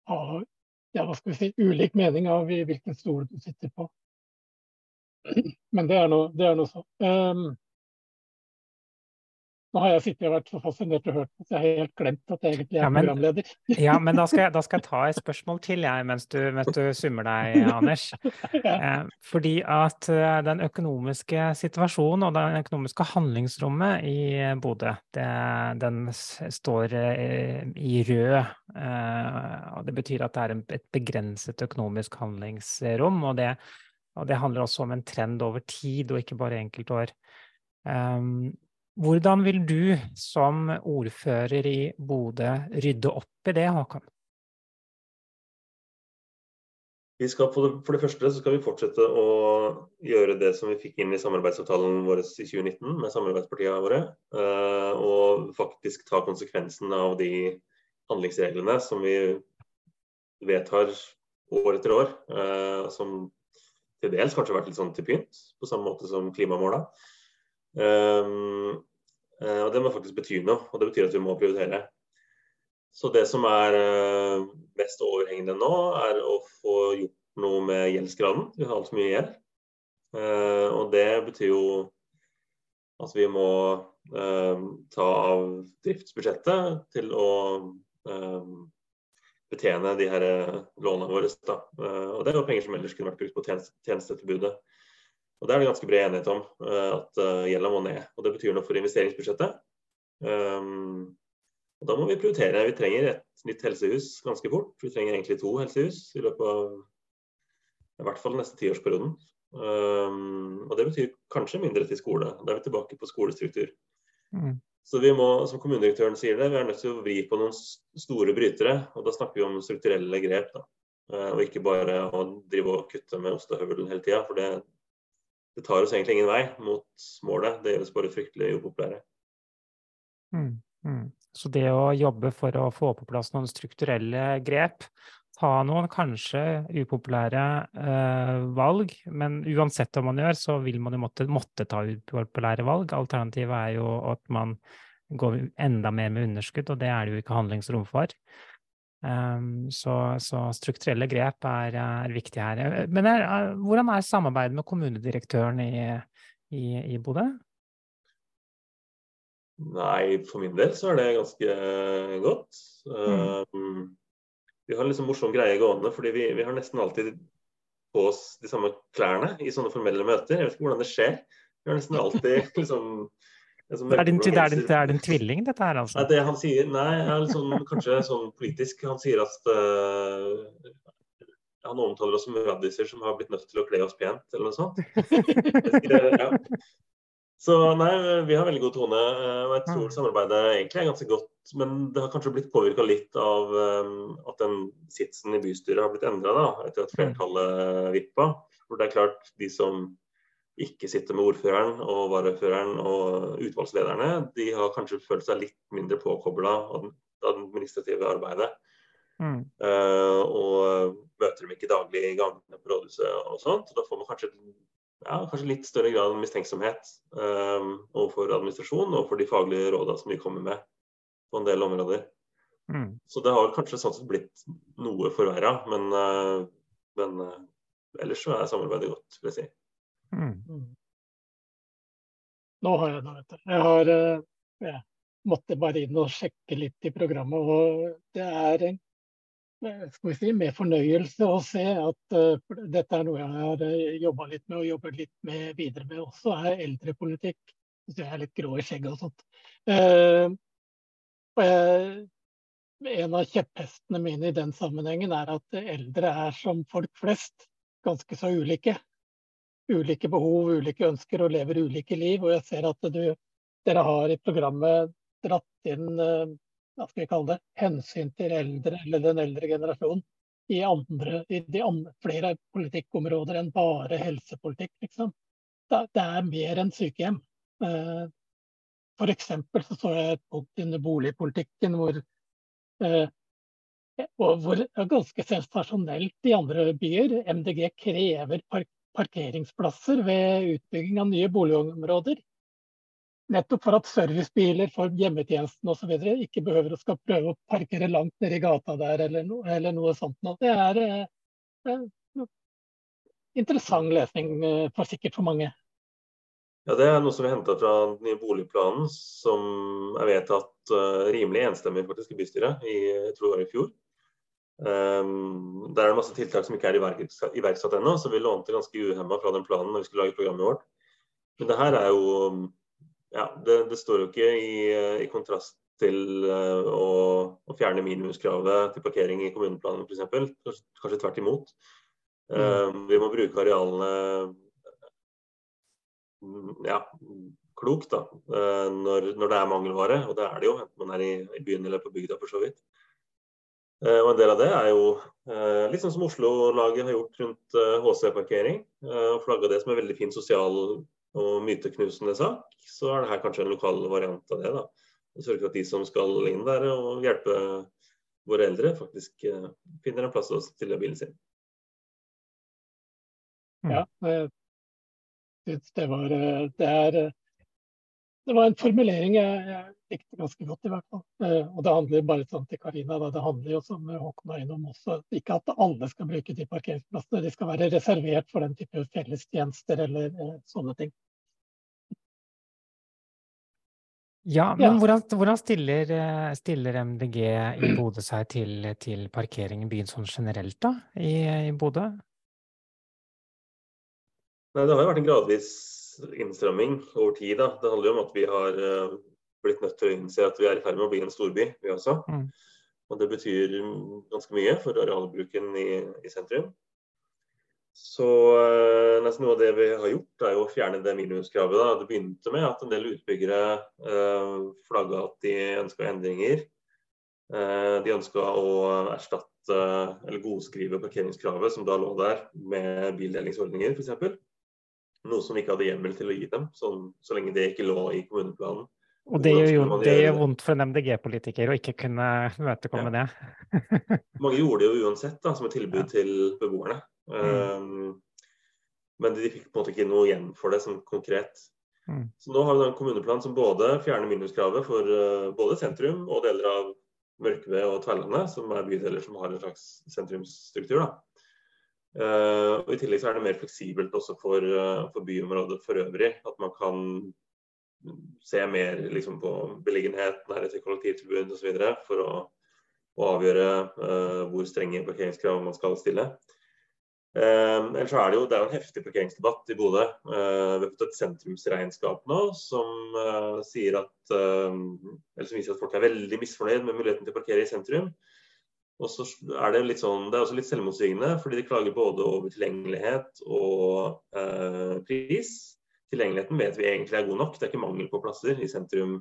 ha ja, hva skal vi si, ulik mening av hvilken stol du sitter på. Men det er noe så. Um, nå har jeg sittet og vært så fascinert og hørt på, så jeg har helt glemt at jeg egentlig er ja, men, programleder. ja, men da skal, jeg, da skal, jeg, ta et spørsmål til, jeg, mens du, mens du summer deg, Anders. ja. eh, fordi at uh, den økonomiske situasjonen og det økonomiske handlingsrommet i Bodø, den står uh, i rød. Eh, og det betyr at det er et begrenset økonomisk handlingsrom. Og det, og det handler også om en trend over tid, og ikke bare enkeltår. Um, hvordan vil du som ordfører i Bodø rydde opp i det, Håkon? Det, for det første så skal vi fortsette å gjøre det som vi fikk inn i samarbeidsavtalen vår i 2019 med samarbeidspartiene våre. Eh, og faktisk ta konsekvensen av de handlingsreglene som vi vedtar år etter år. Eh, som til dels kanskje har vært litt sånn til pynt, på samme måte som klimamåla. Um, og det må faktisk bety noe, og det betyr at vi må prioritere. Så det som er mest overhengende nå, er å få gjort noe med gjeldsgraden. Vi har altfor mye gjeld. Og det betyr jo at vi må ta av driftsbudsjettet til å betjene de her eh, lånene våre. Eh, og Det er jo penger som ellers kunne vært brukt på tjenestetilbudet. Og Det er det ganske bred enighet om, eh, at gjelda må ned. og Det betyr noe for investeringsbudsjettet. Um, og Da må vi prioritere. Vi trenger et nytt helsehus ganske fort. Vi trenger egentlig to helsehus i løpet av i hvert fall neste tiårsperioden. Um, og Det betyr kanskje mindre til skole. Da er vi tilbake på skolestruktur. Mm. Så vi må, som kommunedirektøren sier det, vi er nødt til å vri på noen store brytere. Og da snakker vi om strukturelle grep. Da. Eh, og ikke bare å drive og kutte med ostehøvelen hele tida. For det, det, tar oss egentlig ingen vei mot målet. Det gjør oss bare fryktelig upopulære. Mm, mm. Så det å jobbe for å få på plass noen strukturelle grep, ta noen kanskje upopulære eh, valg, men uansett hva man gjør, så vil man jo måtte, måtte, ta upopulære valg. Alternativet er jo at man går enda mer med underskudd, og det er det jo ikke handlingsrom for. Um, så, så, strukturelle grep er, er viktig her. Men er, hvordan er samarbeidet med kommunedirektøren i, i, i Bodø? Nei, for min del så er det ganske godt. Mm. Um, vi har liksom morsom greie gående, fordi vi, vi, har nesten alltid på oss de samme klærne i sånne formelle møter. Jeg vet ikke hvordan det skjer. Vi har nesten alltid liksom det er, din, det, er din, det er din tvilling, dette her, altså? Nei, det han sier, nei, sånn, kanskje sånn politisk. Han sier at uh, Han omtaler oss som radiser som har blitt nødt til å kle oss pent, eller noe sånt. ja. Så nei, vi har veldig god tone. Eh, og Jeg tror samarbeidet egentlig er ganske godt. Men det har kanskje blitt påvirka litt av um, at den sitsen i bystyret har blitt endra etter at flertallet vippa. For det er klart, de som ikke sitter med ordføreren og varaordføreren og utvalgslederne, de har kanskje følt seg litt mindre påkobla av det administrative arbeidet. Mm. Uh, og møter dem ikke daglig i gangene på rådhuset og sånt. Da får man kanskje ja, kanskje litt større grad av mistenksomhet um, overfor administrasjonen og for de faglige rådene som de kommer med på en del områder. Mm. Så det har kanskje sånn sett blitt noe forverra, men, uh, men uh, ellers så er samarbeidet godt, vil jeg si. Mm. mm. Nå har jeg det, vet du. Jeg har jeg måtte bare inn og sjekke litt i programmet, og det er en Eh, skal vi si, med fornøyelse å se at uh, dette er noe jeg har eh, jobba litt med og jobber litt med videre med også, er eldrepolitikk. Hvis jeg er litt grå i skjegget og sånt. Uh, og jeg, en av kjepphestene mine i den sammenhengen er at eldre er som folk flest, ganske så ulike. Ulike behov, ulike ønsker og lever ulike liv. Og jeg ser at du, dere har i programmet dratt inn hva skal vi kalle det, hensyn til eldre eller den eldre generasjonen i, andre, i andre, flere politikkområder enn bare helsepolitikk. Liksom. Det, det, er mer enn sykehjem. Eh, F.eks. så så jeg et punkt under boligpolitikken hvor, og hvor ganske sensasjonelt i andre byer MDG krever park parkeringsplasser ved utbygging av nye boligområder. Nettopp for at servicebiler for hjemmetjenesten osv. ikke behøver å skal prøve å parkere langt nede i gata der eller, no, eller noe sånt. Det er eh, interessant lesning eh, for sikkert for mange. Ja, Det er noe som vi henta fra den nye boligplanen, som er vedtatt uh, rimelig enstemmig faktisk i bystyret i, jeg tror det var i fjor. Um, der er det masse tiltak som ikke er iverksatt ennå, så vi lånte ganske uhemma fra den planen når vi skulle lage programmet vårt. Men det her er jo ja, det, det, står jo ikke i, i kontrast til uh, å, å, fjerne minimumskravet til parkering i kommuneplanen f.eks. Kanskje, kanskje tvert imot. Uh, mm. Vi må bruke arealene ja, klokt da, uh, når, når, det er mangelvare, og det er det jo, enten man er i, i byen eller på bygda for så vidt. Og En del av det er jo litt sånn som Oslo-laget har gjort rundt HC-parkering. og Flagga det som en veldig fin sosial og myteknusende sak, så er det her kanskje en lokal variant av det. da. Sørge for at de som skal inn der og hjelpe våre eldre, faktisk finner en plass å stille bilen sin. Ja, Ja, det var Det er det var en formulering jeg, jeg, likte ganske godt, i hvert fall. Eh, og det handler bare sånn til Karina, det handler jo som Håkon er innom også, ikke at alle skal bruke de parkeringsplassene. De skal være reservert for den type fellestjenester eller eh, sånne ting. Ja, men ja. hvordan, hvordan stiller, eh, stiller, MDG i Bodø seg til, til, parkering i byen sånn generelt, da, i, i Bodø? Nei, Det har jo vært en gradvis innstramming over tid. da. Det handler jo om at vi har uh, blitt nødt til å innse at vi er i ferd med å bli en storby, vi også. Mm. Og det betyr ganske mye for arealbruken i, i sentrum. Så eh, nesten noe av det vi har gjort, er jo å fjerne det minimumskravet. Da. Det begynte med at en del utbyggere eh, flagga at de ønska endringer. Eh, de ønska å erstatte eller godskrive parkeringskravet som da lå der, med bildelingsordninger f.eks. Noe som vi ikke hadde hjemmel til å gi dem, så, sånn, så lenge det ikke lå i kommuneplanen. Og det gjør jo det gjør vondt for en MDG-politiker å ikke kunne imøtekomme ja. det. Mange gjorde det jo uansett da, som et tilbud ja. til beboerne. Mm. Um, men de fikk på en måte ikke noe igjen for det som konkret. Mm. Så nå har vi en kommuneplan som både fjerner minuskravet for uh, både sentrum og deler av Mørkved og Tverlandet, som er bydeler som har en slags sentrumsstruktur. Uh, og I tillegg så er det mer fleksibelt også for, uh, for byområdet for øvrig. At man kan se mer liksom, på beliggenhet, nærhet til kollektivtilbud osv. for å, å avgjøre uh, hvor strenge parkeringskrav man skal stille. Ellers er det jo det er en heftig parkeringsdebatt i Bodø. Vi har fått et sentrumsregnskap nå som sier at eller som viser at folk er veldig misfornøyd med muligheten til å parkere i sentrum. Og så er Det litt sånn, det er også litt selvmotsigende, fordi de klager både over tilgjengelighet og eh, pris. Tilgjengeligheten vet vi egentlig er god nok, det er ikke mangel på plasser i sentrum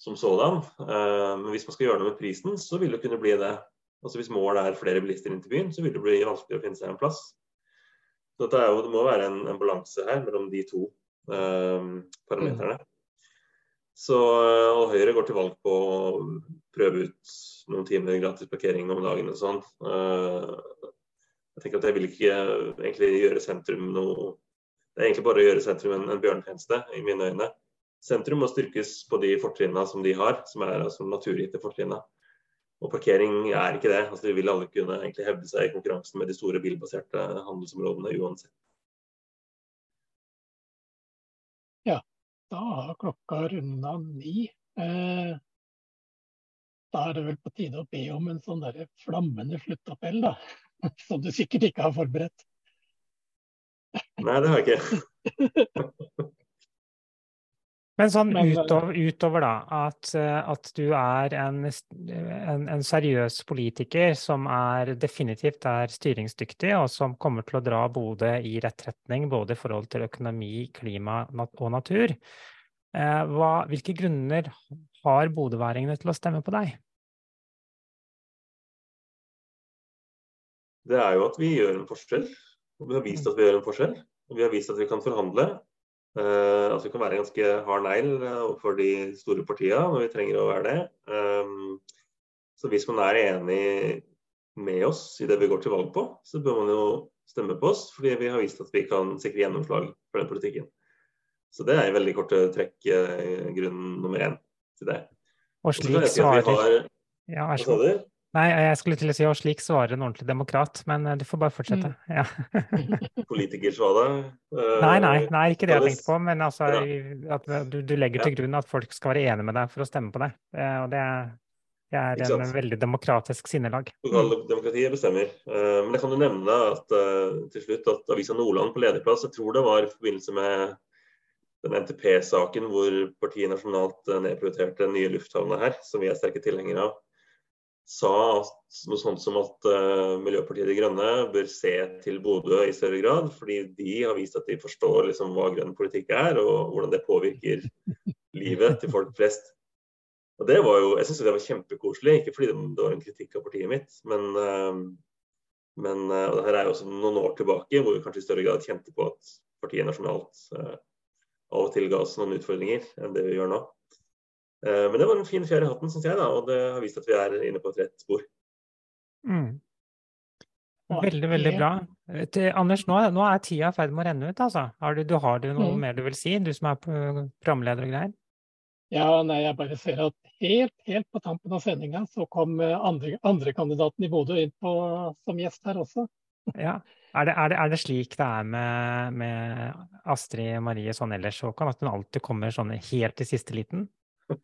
som sådan. Eh, men hvis man skal gjøre noe med prisen, så vil det kunne bli det. Altså Hvis målet er flere bilister inn til byen, så vil det bli vanskelig å finne seg en plass. Så det, jo, det må være en, en, balanse her mellom de to eh, parameterne. Mm. Så, og Høyre går til valg på prøve ut noen timer gratis parkering om dagen og sånn. Uh, jeg tenker at jeg vil ikke egentlig gjøre sentrum noe Det er egentlig bare å gjøre sentrum en, en bjørnetjeneste, i mine øyne. Sentrum må styrkes på de fortrinnene som de har, som er altså naturgitte fortrinnene. Og parkering er ikke det. Altså, de vil alle kunne egentlig hevde seg i konkurransen med de store bilbaserte handelsområdene uansett. Ja, da har klokka runda ni. Eh, da er det vel på tide å be om en sånn der flammende sluttappell, da. Som du sikkert ikke har forberedt. Nei, det har jeg ikke. Men sånn utover, utover da, at, at, du er en, en, en, seriøs politiker som er definitivt er styringsdyktig, og som kommer til å dra Bodø i rett retning, både i forhold til økonomi, klima og natur. Eh, hva, hvilke grunner har bodøværingene til å stemme på deg? Det er jo at vi gjør en forskjell. Og vi har vist at vi gjør en forskjell. Og vi har vist at vi kan forhandle. Uh, altså Vi kan være ganske hard negl eh, overfor de store partiene når vi trenger å være det. Um, så hvis man er enig med oss i det vi går til valg på, så bør man jo stemme på oss, fordi vi har vist at vi kan sikre gjennomslag for den politikken. Så det er i veldig korte trekk grunnen grunn nummer én til det. Og slik svarer. Ja, vær så god. Nei, jeg skulle til å si og slik svarer en ordentlig demokrat, men eh, du får bare fortsette. Mm. Ja. Politikersvada? Uh, nei, nei, nei, ikke det jeg tenkte på. Men altså, at du, du legger til grunn at folk skal være enige med deg for å stemme på deg. Uh, og det, det er en veldig demokratisk sinnelag. Lokaldemokratiet bestemmer. Uh, men jeg kan jo nevne at til slutt at Avisa Nordland på lederplass, jeg tror det var i forbindelse med den NTP-saken hvor partiet nasjonalt nedprioriterte den nye lufthavna her, som vi er sterke tilhengere av sa noe sånt som at uh, Miljøpartiet De Grønne bør se til Bodø i større grad, fordi de har vist at de forstår liksom, hva grønn politikk er, og hvordan det påvirker livet til folk flest. Og det var jo, Jeg syns det var kjempekoselig, ikke fordi det var en kritikk av partiet mitt, men, uh, men og det her er jo også noen år tilbake, hvor vi kanskje i større grad kjente på at partiet nasjonalt av og til ga oss noen utfordringer enn det vi gjør nå. Eh, men det var en fin fjær i hatten, syns jeg, da, og det har vist at vi er inne på et rett spor. Mm. Veldig, veldig bra. Til, Anders, nå, nå er tida i ferd med å renne ut. altså. Har du, du, har du noe mm. mer du vil si, du som er programleder og greier? Ja, nei, jeg bare ser at helt, helt på tampen av sendinga så kom andre, andrekandidaten i Bodø inn på, som gjest her også. Ja. Er det, er det, er det slik det er med, med, Astrid Marie sånn ellers, Håkan? At hun alltid kommer sånn helt til siste liten?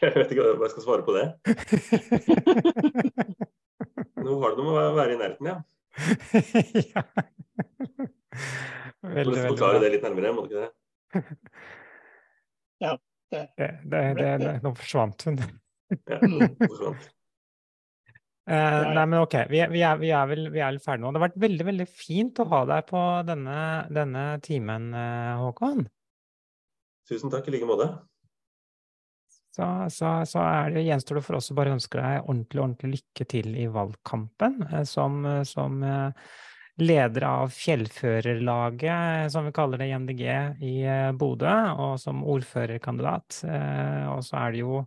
Jeg vet ikke hva jeg skal svare på det. Nå har det noe med å være i nærheten, ja. ja. Veldig, veldig forklare det litt nærmere, må du ikke det? Ja. Det, det, det, det Nå forsvant hun. ja, forsvant. Eh, nei, men ok, vi, vi, er, vi, er, vel, vi er ferdige nå. Det har vært veldig veldig fint å ha deg på denne, denne timen, eh, Håkon. Tusen takk, i like måte. Så, så, så er det, gjenstår det for oss å bare ønske deg ordentlig, ordentlig lykke til i valgkampen eh, som, som leder av fjellførerlaget, som vi kaller det i MDG, i Bodø, og som ordførerkandidat. Og så er det jo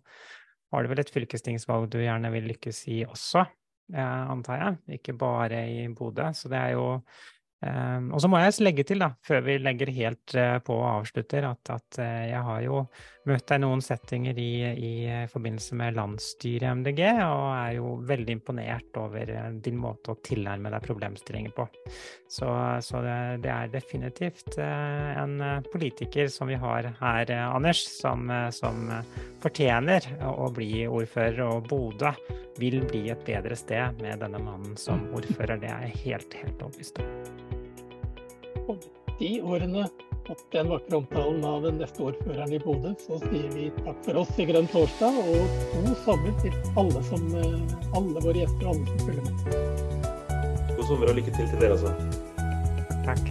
har du vel et fylkestingsvalg du gjerne vil lykkes i også, eh, antar jeg. Ikke bare i Bodø. Så det er jo Um, og så må jeg legge til, da, før vi legger helt uh, på og avslutter, at, at jeg har jo møtt deg noen settinger i, i, forbindelse med landsstyret i MDG, og er jo veldig imponert over uh, din måte å tilnærme deg problemstillinger på. Så, så det, det, er definitivt en politiker som vi har her, Anders, som, som fortjener å bli ordfører, og Bodø vil bli et bedre sted med denne mannen som ordfører. Det er jeg helt, helt overbevist om Og de årene og den vakre omtalen av den neste ordføreren i Bodø, så sier vi takk for oss i Grønn torsdag, og god sommer til alle, som, eh, alle våre gjester og alle som følger med. God sommer og lykke til til dere også. Takk.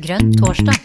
Grønn torsdag.